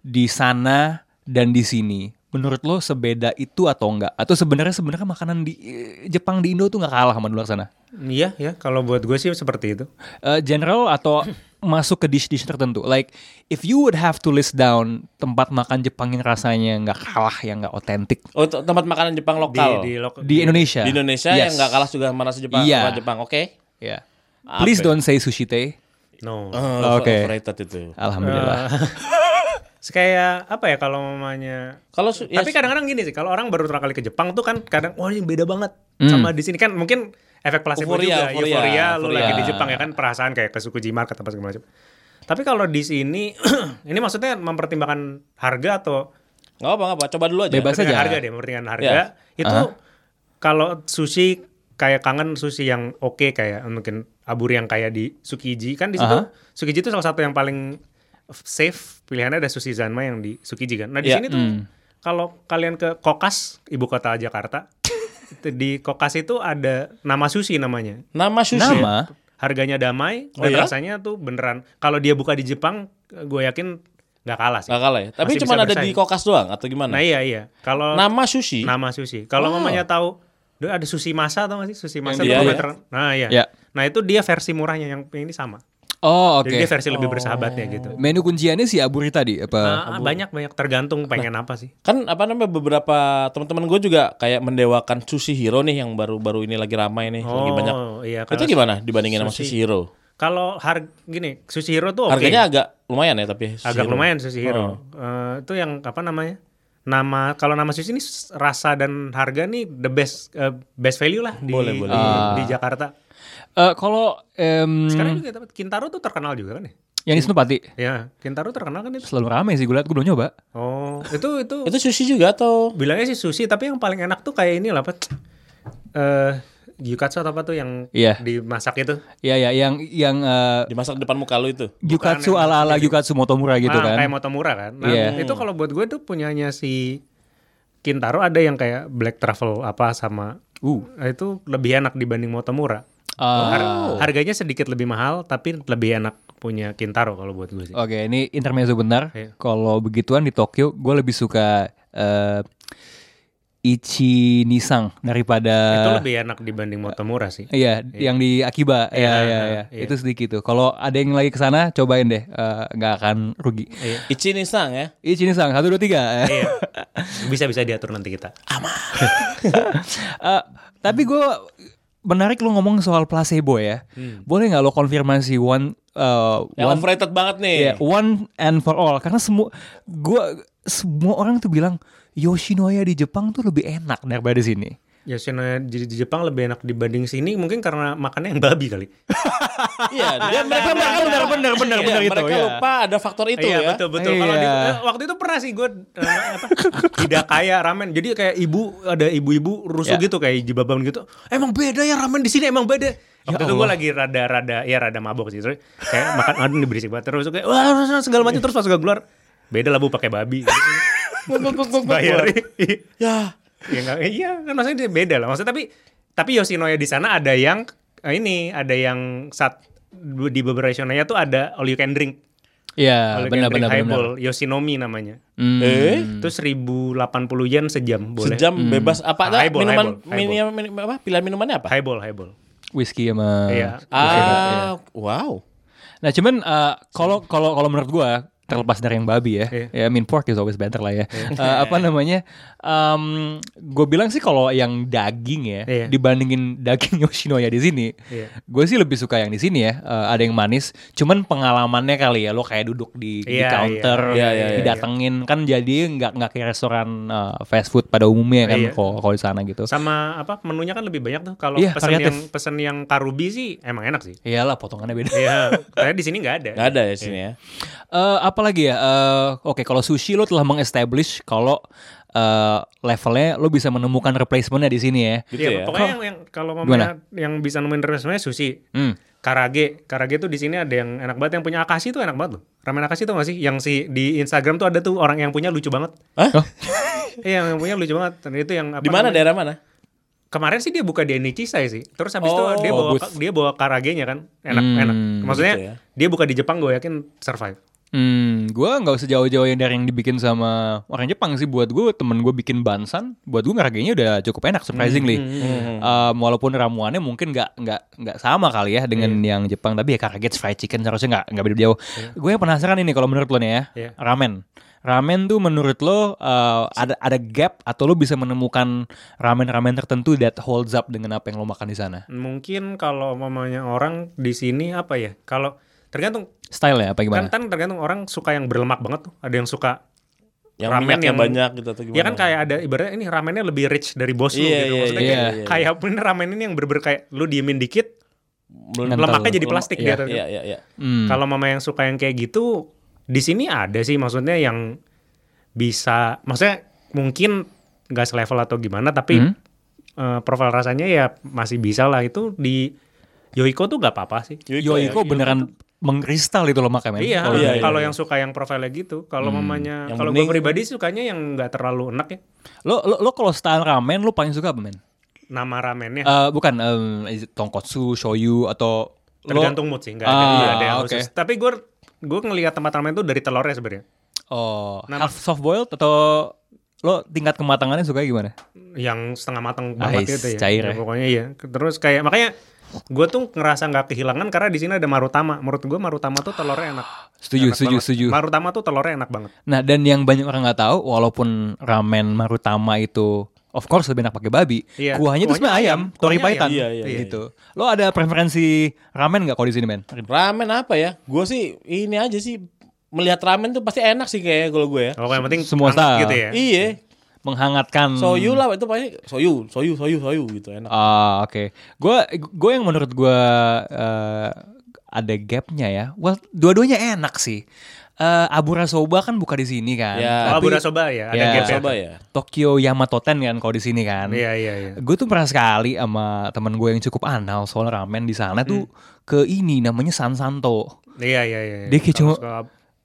di sana dan di sini, menurut lo sebeda itu atau enggak? Atau sebenarnya sebenarnya makanan di eh, Jepang di Indo tuh nggak kalah sama di luar sana? Iya, ya. Kalau buat gue sih seperti itu. Eh, general atau masuk ke dish-dish tertentu? Like if you would have to list down tempat makan Jepang yang rasanya nggak kalah, yang nggak otentik Oh, tempat makanan Jepang lokal. Di, Di, di, lo- di Indonesia. Indonesia Yes. yang nggak kalah juga sama nasi Jepang. Iya. sama Jepang, oke? Ya. Apa Please ya? don't say sushi teh. No. Oh, Oke. overrated itu. Alhamdulillah. kayak apa ya kalau mamanya Kalau ya, Tapi kadang-kadang gini sih, kalau orang baru pertama kali ke Jepang tuh kan kadang wah ini beda banget Hmm. sama di sini kan mungkin efek placebo Euforia, juga, euforia, euforia, lu euforia. lagi di Jepang ya kan perasaan kayak ke Tsukiji Market apa segala macam. Tapi kalau di sini ini maksudnya mempertimbangkan harga atau nggak apa nggak apa. Coba dulu aja. Bebas. saja. harga deh, mempertimbangkan harga. Ya. Itu Aha. kalau sushi kayak kangen sushi yang oke kayak mungkin aburi yang kayak di Tsukiji kan di situ Aha. Tsukiji itu salah satu yang paling safe pilihannya ada sushi Zanma yang di Tsukiji kan. Nah di Ya. sini tuh Hmm. kalau kalian ke Kokas ibu kota Jakarta di Kokas itu ada nama sushi namanya. Nama sushi. ya? Nama Harganya damai Oh, dan ya? rasanya tuh beneran kalau dia buka di Jepang gue yakin nggak kalah sih. Nggak kalah ya. Tapi Masih cuma ada di kokas doang atau gimana? Nah iya iya. Kalau Nama sushi. nama sushi. Kalau Oh. mamanya tahu "Duh, ada sushi masa atau nggak sih sushi masa Yang dia, ya? Nah iya. Ya. Nah itu dia versi murahnya yang yang ini sama. Oh oke. Jadi dia versi lebih bersahabatnya gitu. Menu kunciannya si Aburi tadi apa? Nah, banyak banyak tergantung pengen apa sih. Kan apa namanya beberapa teman-teman gue juga kayak mendewakan sushi hero nih yang baru-baru ini lagi ramai nih, lagi banyak. iya. Itu gimana dibandingin sama sushi- sushi hero? Kalau harga gini, sushi hero tuh oke. Harganya agak lumayan ya tapi sushi agak hero. lumayan sushi Oh. hero. Eh, itu yang apa namanya? Nama kalau nama sushi ini rasa dan harga nih the best eh, best value lah di Boleh, boleh. di, Ah. di Jakarta. Eh, kalau em, Sekarang juga dapat Kintaro tuh terkenal juga kan ya? yang di Senopati Ya, Kintaro terkenal kan itu. selalu rame sih gue liat gue belum nyoba. Oh, itu itu Itu sushi juga atau bilangnya sih sushi tapi yang paling enak tuh kayak ini lah, Pak. Eh gyukatsu atau apa tuh yang Iya. dimasak itu? Iya ya yang yang eh, dimasak depan muka lu itu? Gyukatsu yang ala ala Gyukatsu Motomura gitu Ah, kan. Kayak Motomura kan. Nah, Iya. itu kalau buat gue tuh punyanya si Kintaro ada yang kayak Black Truffle apa sama Uh. itu lebih enak dibanding Motomura. Ah, Har- harganya sedikit lebih mahal tapi lebih enak punya Kintaro kalau buat gue sih. Oke, ini intermezzo bentar. Iya. Kalau begituan di Tokyo, gue lebih suka eh Ichi Nisang daripada itu lebih enak dibanding Motomura sih. Iya, yang di Akiba. Iya, Iya, iya, iya. iya. Itu sedikit tuh. Kalau ada yang lagi ke sana, cobain deh. Eh, nggak akan rugi. Iya. Ichi Nisang ya. Ichi Nisang, satu, dua, tiga. Iya. Bisa-bisa diatur nanti kita. Eh, tapi gue menarik lu ngomong soal placebo ya. Boleh nggak lo konfirmasi one Yang one overrated banget nih. Iya, one and for all. Karena semua gua semua orang tuh bilang Yoshinoya di Jepang tuh lebih enak daripada di sini. Yoshinoya di, di Jepang lebih enak dibanding sini mungkin karena makannya yang babi kali. Iya, dia mereka mereka benar, benar, benar, Iya, benar itu, Mereka ya. lupa ada faktor itu iya ya. betul betul. Kalau di, Iya. eh, waktu itu pernah sih gue apa tidak kaya ramen. Jadi kayak ibu ada ibu-ibu rusuh Ya. gitu kayak jibabam gitu. Emang beda ya ramen di sini emang beda. Waktu itu gue lagi rada-rada ya rada mabok sih. Terus kayak makan aduh ini berisik banget terus kayak wah segala macam terus pas gue keluar beda lah bu pakai babi. Bayar. Ya. Ya enggak, iya kan maksudnya dia beda lah. Maksudnya tapi tapi Yoshinoya di sana ada yang eh, ini ada yang saat di beberapa Yoshinoya tuh ada all you can drink. Iya, benar-benar. highball Yoshinomi namanya. Hmm. Eh, Itu 1080 yen sejam boleh. sejam bebas apa ada Highball, minuman highball, highball. minum, minum- apa pilihan minumannya apa? Highball, highball. Whisky sama Iya. Ah, wow. Nah cuman eh, kalau kalau kalau menurut gua terlepas dari yang babi ya, Iya. ya I mean pork is always better lah ya. Eh, apa namanya? Um, gue bilang sih kalau yang daging ya Iya. dibandingin daging Yoshinoya di sini, Iya. gue sih lebih suka yang di sini ya. Eh, ada yang manis, cuman pengalamannya kali ya lo kayak duduk di, di Iya, counter, iya. Iya, iya, iya. didatengin kan jadi nggak nggak kayak restoran eh, fast food pada umumnya kan Iya. kalau kalau di sana gitu. Sama apa menunya kan lebih banyak tuh. Kalau Iya, pesen variatif. yang pesen yang karubi sih emang enak sih. Iyalah potongannya beda. Iya, kayak di sini nggak ada. Nggak ada ya sini ya. Eh apa lagi ya? Eh, Oke, kalau sushi lo telah mengestablish kalau eh, levelnya lo bisa menemukan replacementnya di sini ya. Gitu Iya, ya. pokoknya yang, yang kalau mamanya yang bisa nemuin restorannya sushi. Hmm. Karage, karage tuh di sini ada yang enak banget yang punya Akashi tuh enak banget loh. Ramen Akashi tuh gak sih? Yang si di Instagram tuh ada tuh orang yang punya lucu banget. Hah? Iya, yang punya lucu banget. Dan itu yang apa Di mana daerah mana? Kemarin sih dia buka di Enichisa sih. Terus habis Oh, itu dia bawa booth. dia bawa karagenya kan. Enak, Hmm, enak. Maksudnya gitu ya. dia buka di Jepang gue yakin survive. Hmm, gue nggak usah jauh-jauh yang dari yang dibikin sama orang Jepang sih. Buat gue temen gue bikin bansan, buat gue harganya udah cukup enak surprisingly. Um, walaupun ramuannya mungkin nggak nggak nggak sama kali ya dengan yang Jepang, tapi ya karage fried chicken seharusnya nggak nggak beda jauh. Gue yang penasaran ini kalau menurut lo nih ya, Iya. ramen. Ramen tuh menurut lo uh, ada ada gap atau lo bisa menemukan ramen-ramen tertentu that holds up dengan apa yang lo makan di sana? Mungkin kalau mamanya orang di sini apa ya? Kalau tergantung Style ya apa kan, gimana? kan tergantung orang suka yang berlemak banget tuh. Ada yang suka Yang Ramen yang yang- banyak gitu atau gimana? Ya kan kayak ada ibaratnya ini ramennya lebih rich dari bos lu Iya, gitu. iya, Maksudnya iya, kayak, iya. kayak pun ramen ini yang berber kayak lu diemin dikit, Ngental. lemaknya jadi plastik Iya, gitu. Iya, iya, iya. Hmm. Kalau mama yang suka yang kayak gitu, di sini ada sih maksudnya yang bisa, maksudnya mungkin nggak selevel atau gimana, tapi Hmm. eh, profil rasanya ya masih bisa lah itu di Yoiko tuh nggak apa-apa sih. Yoiko beneran mengkristal itu lemaknya men. Iya, Kalau iya, kalau iya. yang suka yang profilnya gitu. Kalau mamanya, Yang kalau gue pribadi sukanya yang nggak terlalu enak ya. Lo lo, lo kalau style ramen lo paling suka apa men? Nama ramennya Eh, bukan em, is it tonkotsu, shoyu atau lo- tergantung mood sih, nggak ada, Ah, nggak ada yang khusus. Tapi gue gue ngelihat tempat ramen itu dari telurnya sebenarnya. Oh, Nama- half soft boiled atau lo tingkat kematangannya suka gimana? yang setengah matang banget gitu ya. cair Ya, ya. Pokoknya iya. Terus kayak makanya gue tuh ngerasa nggak kehilangan karena di sini ada marutama. Menurut gue marutama tuh telurnya enak. Setuju, Enak setuju, banget. setuju. Marutama tuh telurnya enak banget. Nah, dan yang banyak orang nggak tahu, walaupun ramen Marutama itu of course lebih enak pakai babi, Iya, kuahnya itu kuahnya sebenarnya ayam, ayam, tori paitan. Iya, iya, iya. gitu. Lo ada preferensi ramen nggak kalau di sini men? Ramen apa ya? Gue sih ini aja sih melihat ramen tuh pasti enak sih kayak kalau gue ya. Oh, yang penting Semua style. gitu ya. Iya. Menghangatkan. Soyu lah itu pasti soyu, soyu, soyu, soyu gitu enak. Ah oke. Gue gue yang menurut gue eh, ada gapnya ya. Well dua-duanya enak sih. Eh Abura Soba kan buka di sini kan. Ya. Oh, Tapi Abura Soba ya, ada Ya. gap. Coba ya. Tokyo Yamatoten kan kalau di sini kan. Iya, iya, iya. Gue tuh pernah sekali sama temen gue yang cukup anal soal ramen di sana tuh ke ini namanya Sansanto. Iya, iya, iya. Dia kayak cuma-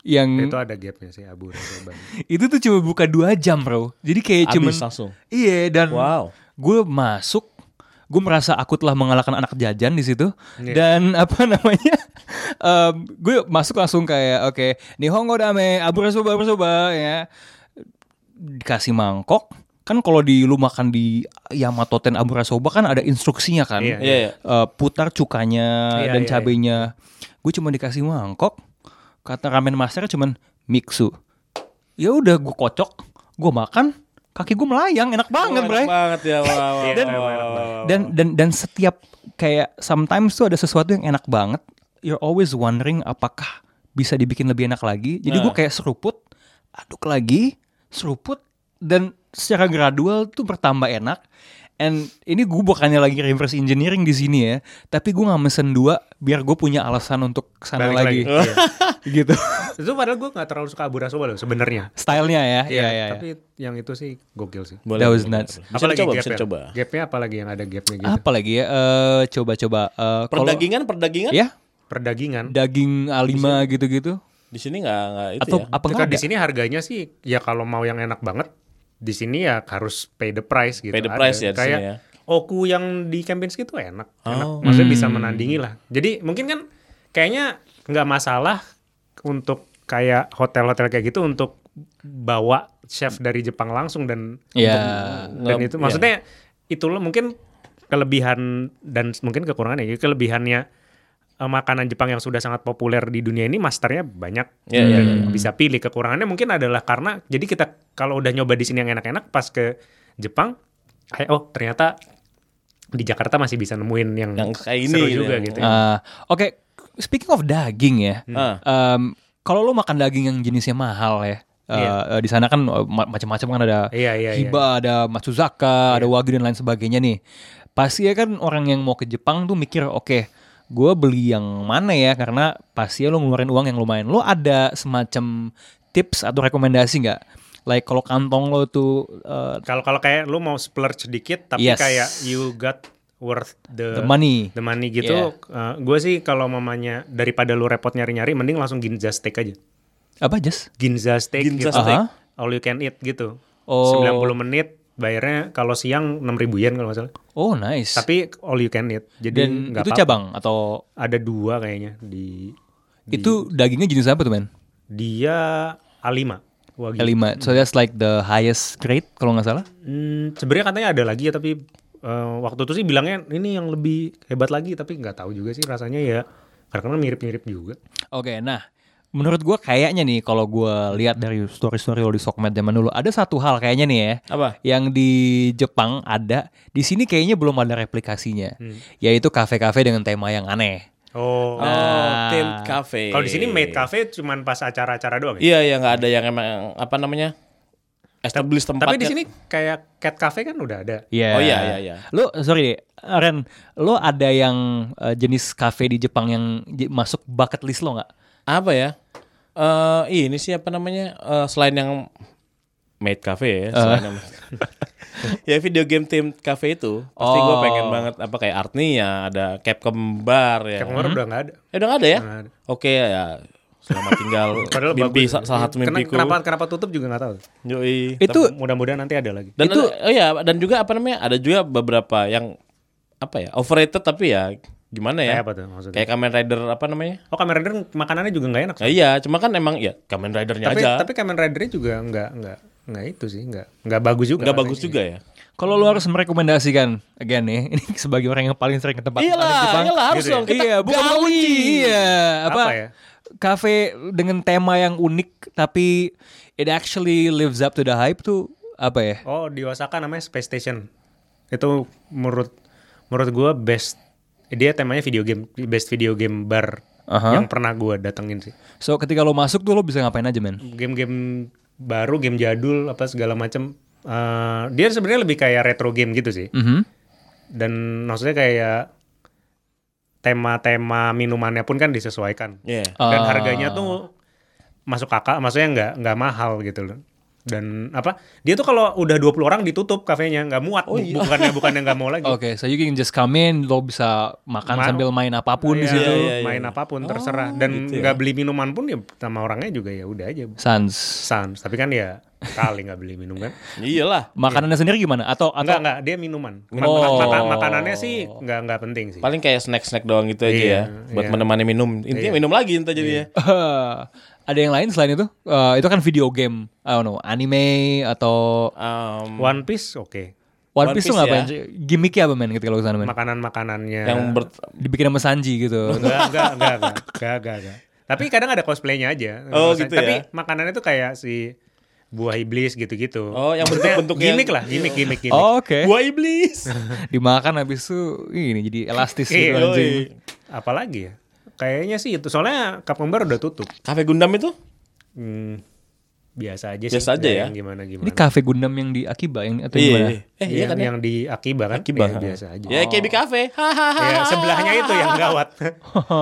Yang itu ada gapnya sih Abura Soba. itu tuh cuma buka dua jam bro. Jadi kayak cuman Habis langsung. Iya dan Wow. gue masuk, gue merasa aku telah mengalahkan anak jajan di situ Iya. dan apa namanya, em, gue masuk langsung kayak oke, Nihongo dame, abura soba, abura soba ya, dikasih mangkok. Kan kalau di lu makan di Yamato Ten Abura Soba kan ada instruksinya kan, Iya, Iya, iya. Eh, putar cukanya Iya, dan iya, cabenya. Gue cuma dikasih mangkok, kata ramen master cuman mixu. Ya udah gue kocok, gue makan, kaki gue melayang, enak banget, Oh, bray enak banget ya. Wow, wow, wow, enak wow, banget. wow, wow. dan dan dan setiap kayak sometimes tuh ada sesuatu yang enak banget you're always wondering apakah bisa dibikin lebih enak lagi jadi gue Nah. kayak seruput aduk lagi seruput dan secara gradual tuh bertambah enak and ini gue bukannya lagi reverse engineering di sini ya tapi gue nggak mesen dua biar gue punya alasan untuk ke sana Balik lagi, lagi. Iya. gitu itu padahal gue gak terlalu suka Abura Soba loh sebenarnya. stylenya ya Iya, ya ya, ya. tapi yang itu sih gokil sih. Boleh, That was nuts. Bisa Apalagi dicoba, gap bisa ya? dicoba. Gapnya apalagi yang ada gapnya gitu. apa lagi ya Eh, coba-coba Eh, kalau- Perdagingan, perdagingan? ya Perdagingan. daging A5 gitu-gitu Di sini nggak nggak itu Atau ya. apa nggak di sini harganya sih ya kalau mau yang enak banget di sini ya harus pay the price gitu. Pay the Ada. price ya Kayak ya. Oku yang di Kempinski itu enak, enak. Oh. Maksudnya Hmm. bisa menandingi lah. Jadi mungkin kan kayaknya nggak masalah untuk kayak hotel-hotel kayak gitu untuk bawa chef dari Jepang langsung dan Ya, untuk- dan itu ya. maksudnya itulah mungkin kelebihan dan mungkin kekurangannya. Kelebihannya eh, makanan Jepang yang sudah sangat populer di dunia ini masternya banyak Ya, ya, dan ya. bisa pilih. Kekurangannya mungkin adalah karena jadi kita kalau udah nyoba di sini yang enak-enak pas ke Jepang, oh ternyata di Jakarta masih bisa nemuin yang, Yang kayak ini seru gitu juga ya. gitu. ya. Ah, Oke, speaking of daging ya, Ah. em, kalau lo makan daging yang jenisnya mahal ya, eh, Iya. eh, di sana kan eh, ma- macam-macam kan ada Iya, iya, iya. hiba, ada matsuzaka, ada wagyu dan lain sebagainya nih. Pasti ya kan orang yang mau ke Jepang tuh mikir, oke, gue beli yang mana ya? Karena pasti ya lo ngeluarin uang yang lumayan. Lo ada semacam tips atau rekomendasi nggak? Like kalau kantong lo tuh eh, Kalau kalau kayak lu mau splurge sedikit tapi Yes. kayak you got worth the the money, the money gitu, gue sih kalau mamanya daripada lu repot nyari-nyari, mending langsung ginza steak aja. apa Jas? Ginza steak Ginza gitu. steak. Aha. All you can eat gitu. Oh. 90 menit bayarnya kalau siang 6 ribu yen kalau nggak salah. Oh nice. Tapi all you can eat. Jadi dan itu apa-apa. cabang atau Ada dua kayaknya di, di itu dagingnya jenis apa tuh men? dia A5 Wagyu. L5. So that's like the highest grade kalau nggak salah. Hmm, sebenarnya katanya ada lagi ya tapi eh, waktu itu sih bilangnya ini yang lebih hebat lagi tapi nggak tahu juga sih rasanya ya karena mirip-mirip juga. Oke, nah menurut gua kayaknya nih kalau gua lihat dari story-story lo di Sokmed zaman dulu ada satu hal kayaknya nih ya Apa? yang di Jepang ada di sini kayaknya belum ada replikasinya Hmm. yaitu kafe-kafe dengan tema yang aneh. Oh. Oh, Nah. tent cafe. Kalau di sini maid cafe cuman pas acara-acara doang ya? Iya, iya nggak ada yang emang apa namanya? Establish tempatnya. Tapi di sini kayak cat cafe kan udah ada. Iya. Oh iya, iya, iya. Lo sorry deh, Ren, lo ada yang eh, jenis kafe di Jepang yang j- masuk bucket list lo nggak? apa ya? Eh ini sih apa namanya? Eh, selain yang maid cafe ya, selain yang ya video game tim cafe itu pasti gue Oh. pengen banget apa kayak Artnia, ada Capcom Bar ya. Kayak kemarin udah nggak ada. Eh, udah nggak ada ya? Ada. Oke ya, selamat tinggal Padahal mimpi bagus. sa- salah satu mimpiku. Kenapa kenapa tutup juga nggak tahu. Yoi. Itu Mudah-mudahan nanti ada lagi. Dan Itu- ada- oh ya dan juga apa namanya ada juga beberapa yang apa ya overrated tapi ya gimana ya Kayak apa tuh maksudnya? kayak Kamen Rider apa namanya Oh Kamen Rider makanannya juga nggak enak. ya, iya cuma kan emang ya Kamen Ridernya tapi aja tapi Kamen Ridernya juga nggak nggak nggak itu sih nggak nggak bagus juga. nggak bagus juga ya Kalau lu harus merekomendasikan, again nih, ini sebagai orang yang paling sering ke tempat iyalah makan Jepang. iyalah harus Gitu ya? dong kita iya, bukan gali. kunci. Iya, apa? Apa ya? Kafe dengan tema yang unik tapi it actually lives up to the hype tuh apa ya? Oh di Osaka namanya Space Station. Itu menurut menurut gua best dia temanya video game best video game bar Aha. yang pernah gua datengin sih. So ketika lo masuk tuh lo bisa ngapain aja men? Game-game baru, game jadul apa segala macam. Eh, dia sebenarnya lebih kayak retro game gitu sih. Mhm. Dan maksudnya kayak tema-tema minumannya pun kan disesuaikan. Iya. Dan Ah. harganya tuh masuk kakak, maksudnya nggak nggak mahal gitu loh. Dan apa? Dia tuh kalau udah 20 orang ditutup kafenya, nggak muat. Oh, iya. Bukannya bukannya nggak mau lagi. Oke, so you can just come in, lo bisa makan Ma- sambil main apa pun di Iya, situ. iya, iya. main apa pun terserah Oh, dan gitu ya. nggak beli minuman pun ya sama orangnya juga ya udah aja Sans. sans tapi kan ya kali nggak beli minum kan iyalah Makanannya sendiri gimana? Atau atau nggak nggak dia minuman Ma- Oh. ma- maka- makanannya sih nggak nggak penting sih paling kayak snack snack doang gitu aja Iya, ya buat iya. menemani minum intinya minum lagi entar jadinya ada yang lain selain itu? Eh, itu kan video game, I don't know, anime atau Um, One Piece oke One One Piece tuh ngapain ya. sih? Gimmicknya apa men ketika lo ke sana men? makanan makanannya yang ber Dibikin sama Sanji gitu. nggak nggak nggak nggak nggak nggak nggak. tapi kadang ada cosplaynya aja Oh, gitu tapi ya? makanannya tuh kayak si buah iblis gitu-gitu Oh, yang Maksudnya bentuk-bentuknya- gimmick lah gimmick gimmick gimmick Oh, Oke. buah iblis Dimakan habis itu ini jadi elastis gitu Iya, anjing. Yoi. apalagi ya kayaknya sih itu soalnya Capcom Bar udah tutup kafe Gundam itu Hmm, biasa aja sih. Biasa aja ya? yang Gimana Ini gimana. cafe Gundam yang di Akiba yang atau iya gimana? iya. eh iya yang, kan ya yang di Akiba kan? Akiba, ha. biasa aja. ya KB Cafe hahaha Ya, sebelahnya itu yang gawat.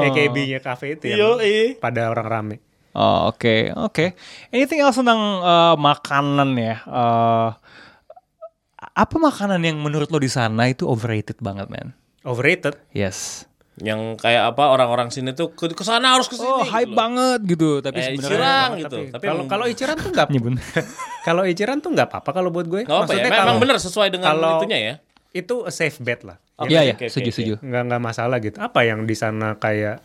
EKB-nya cafe itu yang pada orang rame. Oh, oke, oke. Anything else tentang eh, makanan ya? Eh, apa makanan yang menurut lo di sana itu overrated banget, man? Overrated. Yes. Yang kayak apa orang-orang sini tuh ke, ke sana harus ke sini. Oh, gitu hype loh. banget gitu, tapi Eh, sebenarnya Ichiran gitu. Tapi kalau kalau Ichiran tuh nggak Iya, bener. kalau Ichiran tuh nggak apa-apa kalau buat gue. Nggak apa ya? Emang, emang bener sesuai dengan kalau- itunya ya. Itu a safe bet lah. Oke, Iya, iya, oke, oke, setuju, oke. setuju. nggak nggak masalah gitu. Apa yang di sana kayak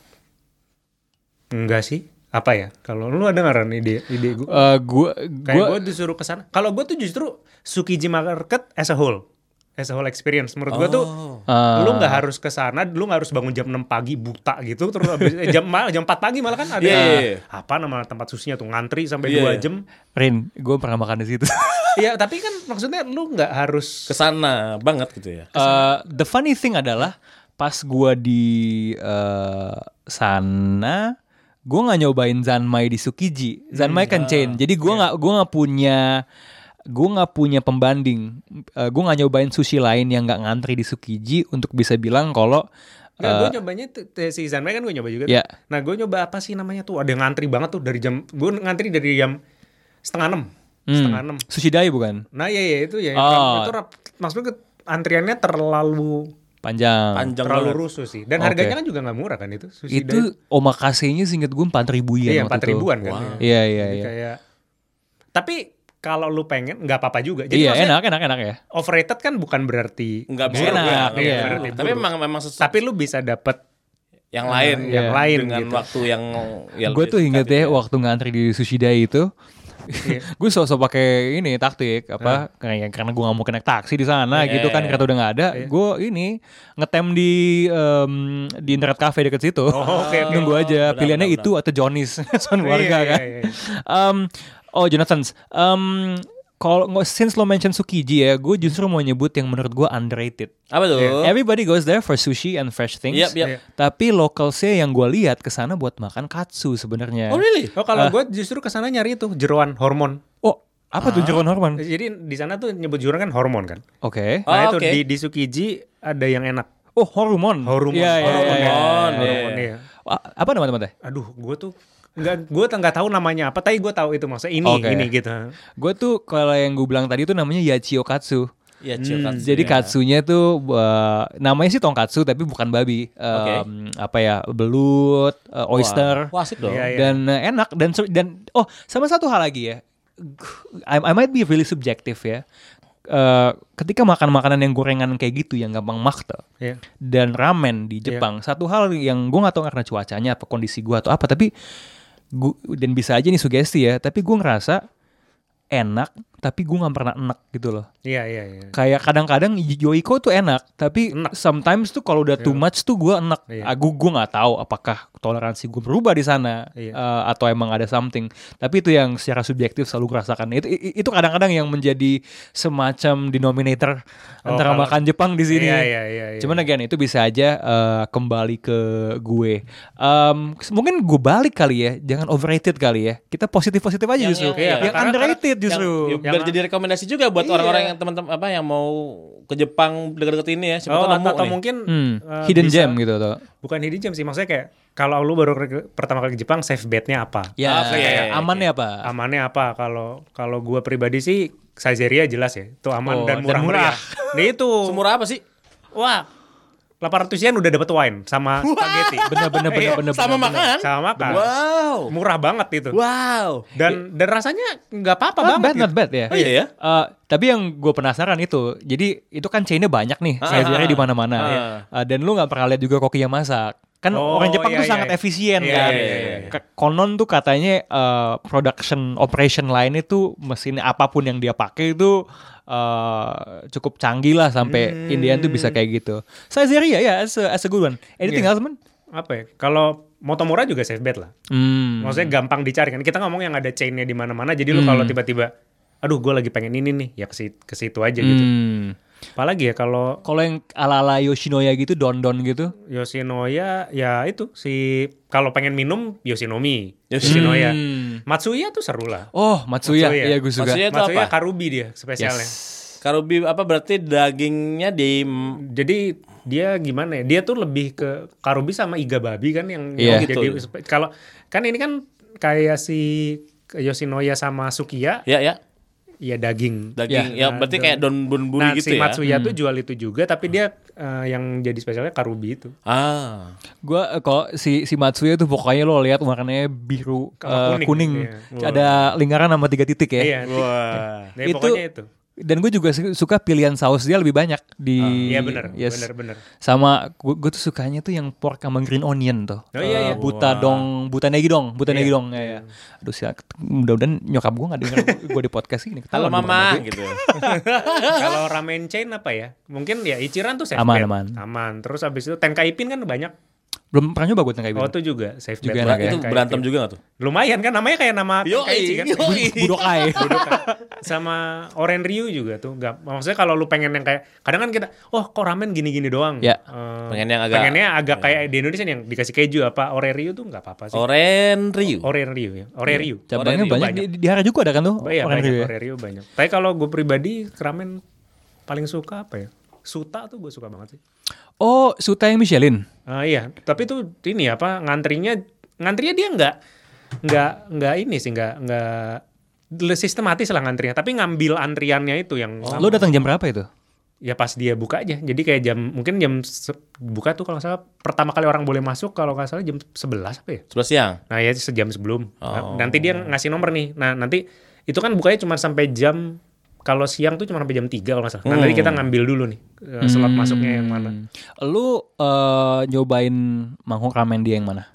enggak sih? Apa ya? Kalau lu ada nggak Ran, ide ide gue? Gua Kayak gua gue disuruh ke sana. Kalau gue tuh justru Tsukiji Market as a whole, as a whole experience. Menurut gue tuh eh, lu nggak harus ke sana, lu nggak harus bangun jam 6 pagi buta gitu terus habis, eh, jam mal- jam 4 pagi malah kan ada Iya, iya, iya. apa nama tempat susinya tuh ngantri sampai Iya, 2 iya. jam. Rin, gue pernah makan di situ. Iya, tapi kan maksudnya lu nggak harus Ke sana banget gitu ya. Eh, the funny thing adalah pas gua di eh, sana, gua nggak nyobain zanmai di Tsukiji. Zanmai kan chain, jadi gua nggak gua nggak punya gua nggak punya pembanding. Eh, gua nggak nyobain sushi lain yang nggak ngantri di Tsukiji untuk bisa bilang kalau Nggak, gue nyobanya tuh, tuh, si Zanmai kan gue nyoba juga. tuh. Iya. Nah, gue nyoba apa sih namanya tuh? Ada yang ngantri banget tuh dari jam gue ngantri dari jam setengah enam, setengah enam. sushi dai bukan Nah, iya iya itu ya. Oh. Itu maksudnya ke- antriannya terlalu panjang. Panjang terlalu banget. rusuh sih. Dan Oke. harganya kan juga nggak murah kan itu. Sushi Itu omakase-nya seinget gue empat ribu Dai. yen Iya, empat ribuan kan. Wow. ya. Iya iya Jadi iya. kayak tapi kalau lu pengen nggak apa-apa juga. Jadi Iya enak enak enak ya. overrated kan bukan berarti Enggak Enak, buruk ya. iya. Buruk. Iya. Tapi memang memang sesuatu tapi lu bisa dapet yang lain yang Iya. lain dengan gitu. waktu yang ya gue tuh inget ya gitu waktu ngantri di sushi dai itu gue sosok pakai ini taktik apa karena karena gue nggak mau naik taksi di sana Iya, gitu kan iya, kereta udah nggak ada gue ini ngetem di em, di internet cafe deket situ Oh, oke, oke. nunggu aja Benar, pilihannya benar, itu atau Johnny's son warga Iya, iya, kan iya, iya. Em, oh Jonathan em, kalau since lo mention Tsukiji ya gue justru mau nyebut yang menurut gue underrated Apa tuh? Everybody goes there for sushi and fresh things. Yep, yep. Iya. Tapi localsnya yang gue lihat ke sana buat makan katsu sebenarnya. Oh really? Oh kalau gue justru ke sana nyari itu jeroan hormon. Oh, apa tuh jeroan hormon? Jadi di sana tuh nyebut jeroan kan hormon kan. Oke. Oh, Nah itu oke. di di Tsukiji ada yang enak. Oh, hormon. Hormon. Iya, iya, Hormon, iya, ya. iya. Hormon, Hormon, iya. iya. Wah, Apa nama teman Aduh, gue tuh nggak gue nggak tahu namanya apa, tapi gue tahu itu maksudnya ini Oke. ini gitu. Gue tuh kalau yang gue bilang tadi itu namanya Yachio Katsu. Iya, Chiyokatsu. Hmm, Jadi ya. katsunya tuh uh, namanya sih tongkatsu tapi bukan babi. Um, Apa ya? Belut, uh, oyster. Wah, asik dong. Iya, iya. dan uh, enak dan dan oh sama satu hal lagi ya I, I might be really subjective ya Eh, ketika makan makanan yang gorengan kayak gitu yang gampang makte Iya. dan ramen di Jepang satu hal yang gue nggak tahu karena cuacanya apa kondisi gue atau apa tapi gua, dan bisa aja nih sugesti ya tapi gue ngerasa enak tapi gue nggak pernah enak gitu loh Iya iya iya. kayak kadang-kadang Yoiko tuh enak tapi Enak. sometimes tuh kalau udah too much tuh gue enak Iya. aku gue nggak tahu apakah toleransi gue berubah di sana Iya. eh, atau emang ada something tapi itu yang secara subjektif selalu rasakan itu itu kadang-kadang yang menjadi semacam denominator Oh, antara kalau- makan Jepang di sini Iya iya iya. iya. Cuman again itu bisa aja eh, kembali ke gue. Em, mungkin gue balik kali ya, jangan overrated kali ya. Kita positif positif aja Yang- justru. yang- iya, yang karena- underrated Yang- justru. Ya, biar jadi rekomendasi juga buat Iya. orang-orang yang teman-teman apa yang mau ke Jepang dekat-dekat ini ya. Siapa Oh, tahu nemu atau, atau nih. mungkin Hmm, eh, hidden bisa- gem gitu tuh. Bukan hidden gem sih, maksudnya kayak kalau lu baru ke- pertama kali ke Jepang, safe bet-nya apa? Ya, kayak oke. amannya apa? Amannya apa? Kalau kalau gua pribadi sih Saizeriya jelas ya, itu Oh, aman dan dan murah murah. meriah. Nah itu, Semurah apa sih? wah, 800 yen udah dapet wine sama spaghetti. Bener bener bener Iya, bener. Sama bener, makan? sama makan. Wow. Murah banget itu. Wow. Dan dan rasanya nggak apa-apa Not banget. bad, gitu. not bad ya. Oh iya ya? Eh, tapi yang gue penasaran itu, jadi itu kan chainnya banyak nih, Ah, saya ah, di mana-mana. ah. Eh, dan lu nggak pernah lihat juga koki yang masak. Kan Oh, orang Jepang iya, tuh iya, sangat iya. efisien Iya, kan. iya, iya, iya. Ke- Konon tuh katanya eh, production operation line itu mesin apa pun yang dia pakai itu eh, cukup canggih lah sampai Hmm. Indian tuh bisa kayak gitu. Saizeriya ya, as a, as a good one. Anything Iya. else man? Apa ya? Kalau Motomura juga safe bet lah. Hmm. Maksudnya gampang dicari kan. Kita ngomong yang ada chainnya di mana-mana. Jadi lu kalau tiba-tiba, aduh gue lagi pengen ini nih, ya ke si- ke situ aja gitu. Apalagi ya kalau Kalau yang ala-ala Yoshinoya gitu, don-don gitu. Yoshinoya ya itu si kalau pengen minum Yoshinomi, Yoshi- Yoshinoya. Hmm. Matsuya tuh seru lah. Oh, Matsuya. Matsuya. Iya, gue suka. Matsuya itu Matsuya apa? karubi dia spesialnya. Yes. Karubi apa berarti dagingnya di Jadi dia gimana ya? Dia tuh lebih ke karubi sama iga babi kan yang Iya. yang jadi kalau kan ini kan kayak si Yoshinoya sama Sukiya ya ya. Ya daging. Daging, Ya, ya, berarti don- kayak don bunburi Nah, gitu si ya. Matsuya tuh jual itu juga, tapi dia eh, yang jadi spesialnya karubi itu. Ah. Gua eh, kalau si si Matsuya tuh pokoknya lo lihat warnanya biru eh, kuning, kuning, iya. ada lingkaran sama tiga titik ya. Iya. Wah. Nah, Itu- pokoknya itu. Dan gue juga su- suka pilihan saus dia lebih banyak di. Iya benar, yes. benar benar. Sama gue tuh sukanya tuh yang pork sama green onion tuh. Oh, iya, iya. Eh, Buta dong, buta negi dong, buta negi Iya. dong. Ya, ya. Aduh sih, mudah-mudahan nyokap gue gak denger gue di podcast ini. Halo mama gitu. Kalau ramen chain apa ya? Mungkin ya Ichiran tuh safe Aman, bet. aman. Aman. Terus abis itu Tenkaipin kan banyak. Belum pernah nyoba gue kayak Oh gitu. itu juga safe Juga bet. enak ya. itu Tenkaipin. berantem juga gak tuh? Lumayan kan namanya kayak nama Tenkaichi kan. Budokai. Sama Oren Ryu juga tuh. Gak, maksudnya kalau lu pengen yang kayak kadang kan kita, oh kok ramen gini-gini doang. Ya. Eh, Pengen yang agak- pengennya agak kayak di Indonesia yang dikasih keju apa Oren Ryu tuh nggak apa-apa sih. Oren Ryu. Oren Ryu ya. Oren Ryu. Cabangnya Oren banyak, banyak. Di, di Harajuku ada kan tuh? Iya banyak Ryu ya? Oren Ryu banyak. Tapi kalau gue pribadi ramen paling suka apa ya? Suta tuh gue suka banget sih. Oh, Suta yang Michelin. Ah iya, tapi tuh ini apa ngantrinya ngantrinya dia nggak nggak nggak ini sih nggak nggak sistematis lah ngantrinya, tapi ngambil antriannya itu yang Lo datang jam berapa itu? ya pas dia buka aja. Jadi kayak jam mungkin jam buka tuh kalau nggak salah pertama kali orang boleh masuk kalau nggak salah jam 11 apa ya? Sebelas siang. Nah ya sejam sebelum. Nah, Oh. nanti dia ngasih nomor nih. Nah nanti itu kan bukanya cuma sampai jam kalau siang tuh cuma sampai jam 3 kalau nggak salah. Nah, nanti kita ngambil dulu nih eh, slot masuknya yang mana. Hmm. Lu eh, nyobain mangkok ramen dia yang mana?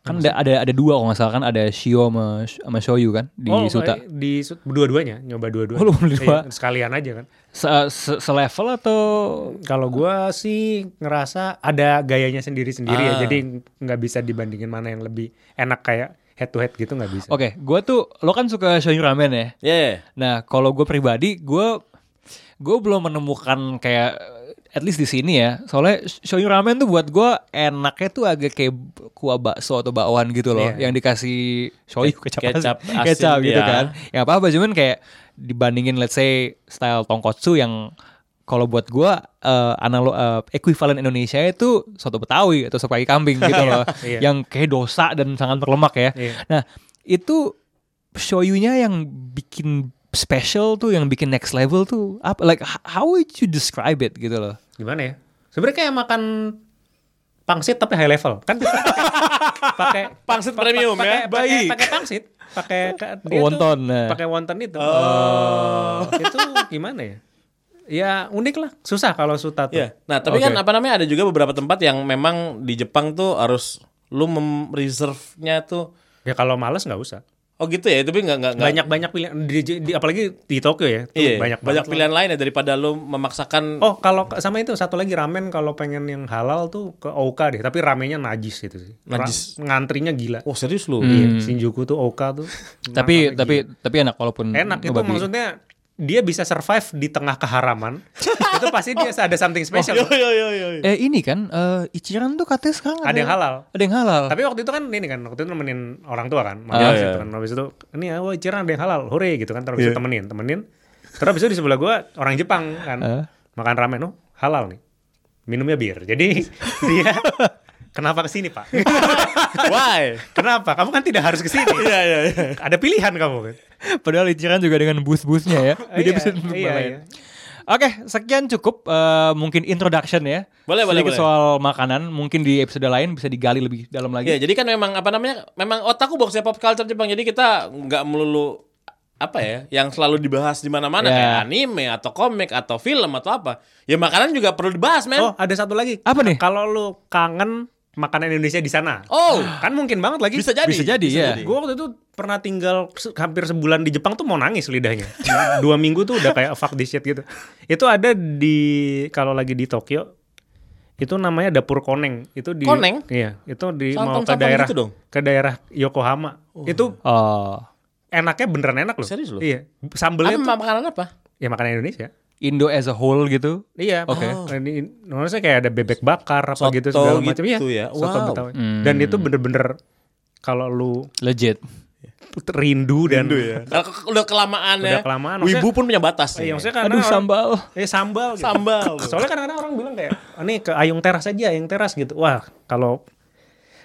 Kan ada, ada ada dua kalau nggak salah kan ada shio sama, sama shoyu kan di oh, Suta. eh, di dua-duanya, nyoba dua-duanya. Oh, lu beli dua? Iya, sekalian aja kan. Se, se, selevel atau Kalau gua sih ngerasa ada gayanya sendiri-sendiri ya. Ah. Jadi nggak bisa dibandingin mana yang lebih enak kayak head to head gitu nggak bisa. Oke, gua tuh lo kan suka shoyu ramen ya. Yeah. Nah, kalau gue pribadi, gue gue belum menemukan kayak at least di sini ya. Soalnya shoyu ramen tuh buat gue enaknya tuh agak kayak kuah bakso atau bakwan gitu loh, Iya. yang dikasih shoyu Ke- kecap, kecap asin, kecap gitu iya. kan. Ya apa apa cuman kayak dibandingin let's say style tongkotsu yang kalau buat gue eh analog eh, equivalent Indonesia itu soto Betawi atau sop kaki kambing gitu loh, Iya. yang kayak dosa dan sangat berlemak ya. Iya. Nah, itu shoyunya yang bikin special tuh, yang bikin next level tuh apa? Like how would you describe it gitu loh? Gimana ya? Sebenarnya kayak makan pangsit tapi high level kan pakai Pangsit premium pakai- ya. pakai pakai pangsit pakai Wonton, nah. pakai wonton itu oh. itu gimana ya ya unik lah susah kalau suta tuh Iya. Nah, tapi Oke. kan apa namanya ada juga beberapa tempat yang memang di Jepang tuh harus lu reserve-nya tuh ya kalau males nggak usah Oh gitu ya, tapi nggak nggak banyak banyak pilihan di, di- apalagi di Tokyo ya tuh Iya, banyak banyak, banget lah. pilihan lain ya daripada lu memaksakan Oh kalau sama itu satu lagi ramen kalau pengen yang halal tuh ke Oka deh tapi ramenya najis gitu sih Ra- Najis. ngantrinya gila Oh serius lu? Iya, Shinjuku tuh Oka tuh tapi makannya tapi gila. tapi enak walaupun enak itu ngebabi. maksudnya dia bisa survive di tengah keharaman itu pasti dia ada something special Yo yo yo yo. Eh ini kan eh, Ichiran tuh katanya sekarang ada yang halal Ada yang halal. tapi waktu itu kan ini kan waktu itu nemenin orang tua kan Ah, makan iya. gitu kan habis itu ini ya wah Ciran ada yang halal hore gitu kan terus itu temenin temenin terus habis itu di sebelah gua orang Jepang kan Eh. makan ramen oh halal nih minumnya bir jadi dia kenapa ke sini pak Why? kenapa kamu kan tidak harus ke sini Iya iya iya. ada pilihan kamu kan Padahal Ichiran juga dengan booth-boothnya ya. Jadi Iya, bisa iya, iya. Oke, sekian cukup eh, mungkin introduction ya. Boleh, boleh, Sedikit boleh. soal makanan, mungkin di episode lain bisa digali lebih dalam lagi. Ya, jadi kan memang apa namanya? Memang otakku boxnya pop culture Jepang. Jadi kita nggak melulu apa ya, yang selalu dibahas di mana-mana Ya. kayak anime atau komik atau film atau apa. Ya makanan juga perlu dibahas, men. oh ada satu lagi Apa nih? kalau lu kangen makanan Indonesia di sana Oh, kan mungkin banget lagi bisa jadi. Bisa jadi, ya. Gue waktu itu pernah tinggal se- hampir sebulan di Jepang tuh mau nangis lidahnya. Dua minggu tuh udah kayak fuck this shit gitu. Itu ada di kalau lagi di Tokyo itu namanya dapur koneng. Itu di Koneng? Iya, itu di mau ke daerah gitu dong? ke daerah Yokohama. Itu Oh, enaknya beneran enak loh. Serius loh? Iya. Sambelnya Apa makanan apa? ya makanan Indonesia. Indo as a whole gitu. Iya, Oke. oh. ini maksudnya kayak ada bebek bakar apa Soto gitu segala macam gitu Iya, ya. Soto Wow. Betawi. Hmm. Dan itu bener-bener kalau lu Legit. rindu dan Kalau ke- udah kelamaan Udah ya. kelamaan, Wibu pun punya batas. Iya, ya. maksudnya karena Aduh orang- sambal. Eh sambal gitu. Sambal. Soalnya kadang-kadang orang bilang kayak, "Ah, "Ini ke Ayung Teras aja, Ayung Teras gitu." Wah, kalau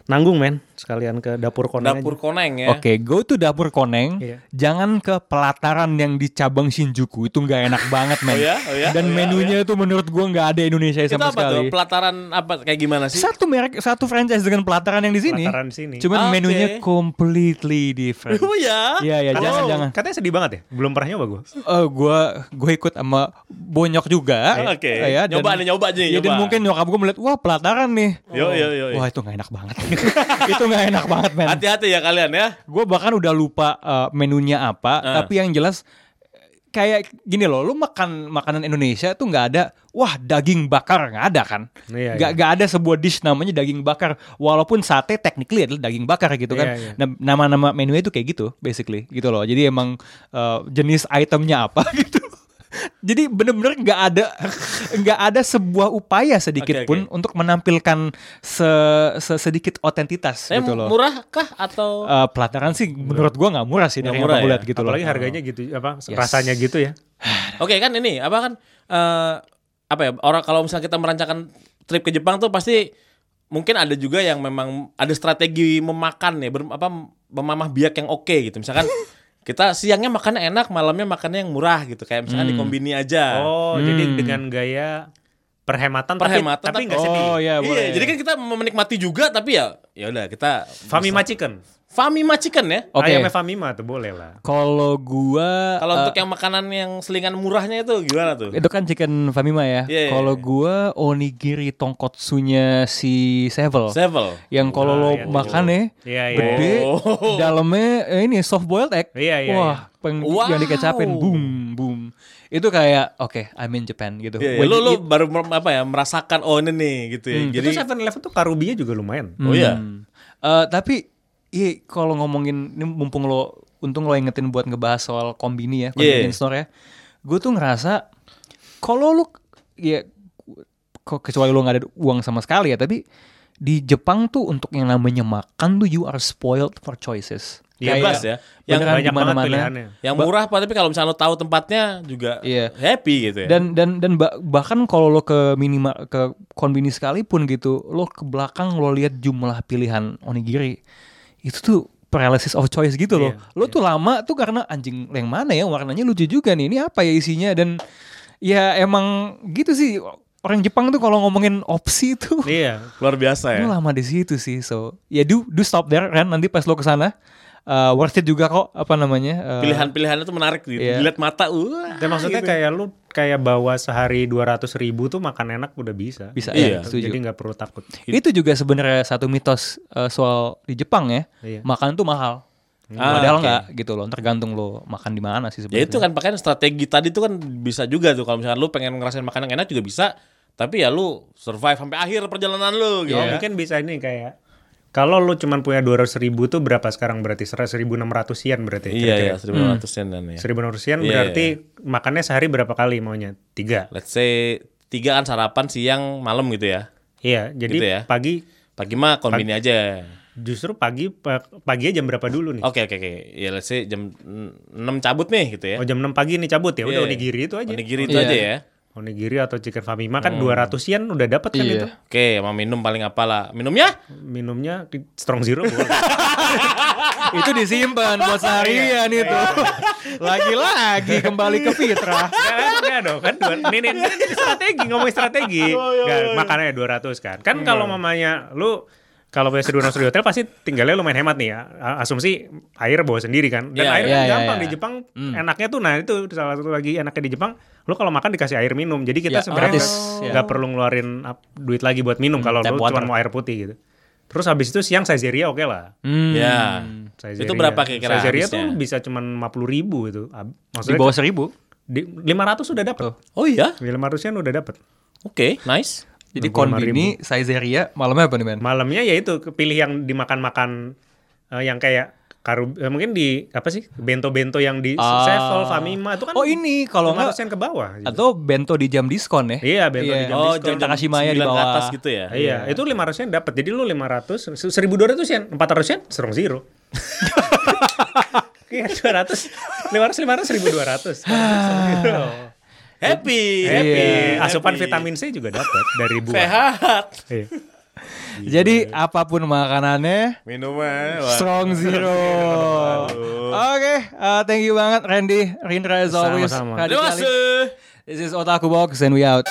nanggung men sekalian ke dapur koneng Dapur aja. koneng ya. Oke, go to dapur koneng. Iya. Jangan ke pelataran yang di cabang Shinjuku itu nggak enak banget men. Oh ya? Oh ya? Dan Oh ya? menunya itu menurut gua nggak ada Indonesia Itu sama apa tuh? sekali. Pelataran apa kayak gimana sih? Satu merek, satu franchise dengan pelataran yang di sini. Pelataran sini. Cuman Oke. menunya completely different. Oh ya. Iya ya, jangan Oh, jangan. Katanya sedih banget ya? Belum pernah nyoba gue. Eh gua gue ikut sama bonyok juga. Oke. Eh, ya, dan- Nyoba nih, nyoba aja, Ya, dan nyoba. mungkin nyokap gue melihat, wah pelataran nih. Yo yo yo. yo. Wah itu nggak enak banget. itu nggak enak banget men. Hati-hati ya kalian ya. Gue bahkan udah lupa eh, menunya apa, Ah. tapi yang jelas kayak gini loh, lu makan makanan Indonesia tuh nggak ada, wah daging bakar nggak ada kan? Iya, Nggak iya. nggak ada sebuah dish namanya daging bakar, walaupun sate technically adalah daging bakar gitu kan. Iya, iya. Nah, Nama-nama menunya itu kayak gitu, basically gitu loh. Jadi emang eh, jenis itemnya apa gitu. Jadi bener-bener nggak ada nggak ada sebuah upaya sedikit Oke, pun oke. untuk menampilkan se, se- sedikit otentitas Eh, gitu loh. murah kah atau Eh, pelataran sih menurut gua nggak murah sih Nggak dari murah yang aku ya? lihat gitu Apalagi loh. harganya gitu apa Yes. rasanya gitu ya. Oke kan ini apa kan eh apa ya orang kalau misalnya kita merancangkan trip ke Jepang tuh pasti mungkin ada juga yang memang ada strategi memakan ya ber, apa memamah biak yang oke gitu misalkan kita siangnya makannya enak malamnya makannya yang murah gitu kayak misalkan dikombini aja Oh, Hmm. jadi dengan gaya perhematan, Perhematan, tapi tapi tapi- nggak sedih. Oh iya, boleh. iya jadi kan kita menikmati juga tapi ya ya udah kita Famima Chicken. Famima chicken ya Oke. Ayamnya Famima tuh boleh lah. Kalau gua kalau eh, untuk yang makanan yang selingan murahnya itu gimana tuh itu kan chicken famima ya. Iya, iya, Kalau iya. gua onigiri tongkotsunya si Sevel. Sevel yang kalau Wah, lo iya, makan ya Iya, iya. gede, Oh. dalamnya eh, ini soft boiled egg. Iya, iya, Wah, peng- Wow. yang dikecapin boom boom. Itu kayak oke, I'm in Japan gitu. Lu lu you eat- baru apa ya merasakan oh ini nih gitu ya. Jadi Itu 7-Eleven tuh karubinya juga lumayan. oh iya. Hmm. Eh, tapi iya kalau ngomongin ini mumpung lo untung lo ingetin buat ngebahas soal kombini ya, convenience Iya. store ya. Gue tuh ngerasa kalau lo ya kok kecuali lo nggak ada uang sama sekali ya, tapi di Jepang tuh untuk yang namanya makan tuh you are spoiled for choices. Iya, Bebas ya. Yang banyak di mana-mana. pilihannya. Yang murah apa tapi kalau misalnya lo tahu tempatnya juga Iya. happy gitu ya. Dan dan dan ba- bahkan kalau lo ke minima ke konbini sekalipun gitu, lo ke belakang lo lihat jumlah pilihan onigiri itu tuh paralysis of choice gitu loh. Iya, lo tuh lama tuh karena anjing yang mana ya warnanya lucu juga nih. Ini apa ya isinya dan ya emang gitu sih orang Jepang tuh kalau ngomongin opsi tuh Iya. luar biasa ya. lo lama di situ sih. So ya do do stop there kan nanti pas lo ke sana Uh, worth it juga kok apa namanya uh, Pilihan-pilihannya tuh menarik gitu. Iya. Dilihat mata, wah. Dan maksudnya gitu. kayak lu kayak bawa sehari 200 ribu tuh makan enak udah bisa. Bisa, iya, setuju. Jadi nggak perlu takut. Itu juga sebenarnya satu mitos uh, soal di Jepang ya. Iya. Makan tuh mahal. Ah, Padahal oke. nggak gitu loh. Tergantung lo makan di mana sih Ya sebenarnya. itu kan pakaian strategi tadi tuh kan bisa juga tuh kalau misalkan lu pengen ngerasain makanan enak juga bisa. Tapi ya lu survive sampai akhir perjalanan lu gitu. Iya. mungkin bisa ini kayak kalau lu cuman punya 200 ribu tuh berapa sekarang berarti? 1600 yen berarti. Iya, iya, kira-kira. 1500 yen dan ya. 1600 yen Iya, berarti makannya sehari berapa kali maunya? Tiga. Let's say tiga kan sarapan siang malam gitu ya. Iya, jadi Gitu ya? pagi Pagi mah kombini aja. justru pagi pa- pagi jam berapa dulu nih? Oke oke oke. Ya let's say jam 6 cabut nih gitu ya. Oh jam 6 pagi nih cabut ya. Udah Iya. onigiri itu aja. Onigiri itu Iya. aja ya. Onigiri atau chicken famima kan 200 yen udah dapat kan Iya. itu. Oke, sama minum paling apalah. Minumnya? Minumnya di- strong zero itu disimpan buat seharian Iya, itu. Lagi-lagi kembali ke fitrah. Enggak, enggak dong kan dua, ini, ini, ini strategi ngomongin strategi. Enggak, makannya 200 kan. Kan kalau mamanya lu kalau punya seduhan di hotel pasti tinggalnya lumayan hemat nih ya. Asumsi air bawa sendiri kan. Dan Iya, air iya, kan iya, gampang iya. di Jepang. Enaknya tuh nah itu salah satu lagi enaknya di Jepang, lu kalau makan dikasih air minum. Jadi kita Ya, sebenarnya nggak nggak perlu ngeluarin duit lagi buat minum kalau tap lu cuma mau air putih gitu. Terus habis itu siang Saizeriya oke lah. Hmm. Ya. Saizeriya. Itu berapa kira-kira Saizeriya tuh bisa cuma 50 ribu itu. Ab- Di Maksudnya bawah seribu. di 500 sudah dapat. Oh iya. 500 yen udah dapat. Oke, nice. Jadi 25.000. konbini, Saizeriya, malamnya apa nih men? Malamnya ya itu pilih yang dimakan-makan eh, yang kayak karu eh, mungkin di apa sih bento-bento yang di Ah. Sevel, Famima itu kan Oh ini kalau nggak 500 yen ke bawah. gitu. atau bento di jam diskon ya? Iya, bento di jam Oh, diskon. jam Takashimaya di 9 ke bawah. atas gitu ya. Iya, itu 500 yen dapat. Jadi lu 500, 1200 yen, 400 yen strong zero. Iya, 200, 500, 500, 1200. Happy. Happy. Iya, Asupan happy. vitamin C juga dapat dari buah. Sehat. Iya. Jadi apa pun makanannya, Minumnya. wah. Strong Zero. Oke, uh, thank you banget Randy, Rindra as always. Sama-sama. Terima kasih. This is Otaku Box and we out.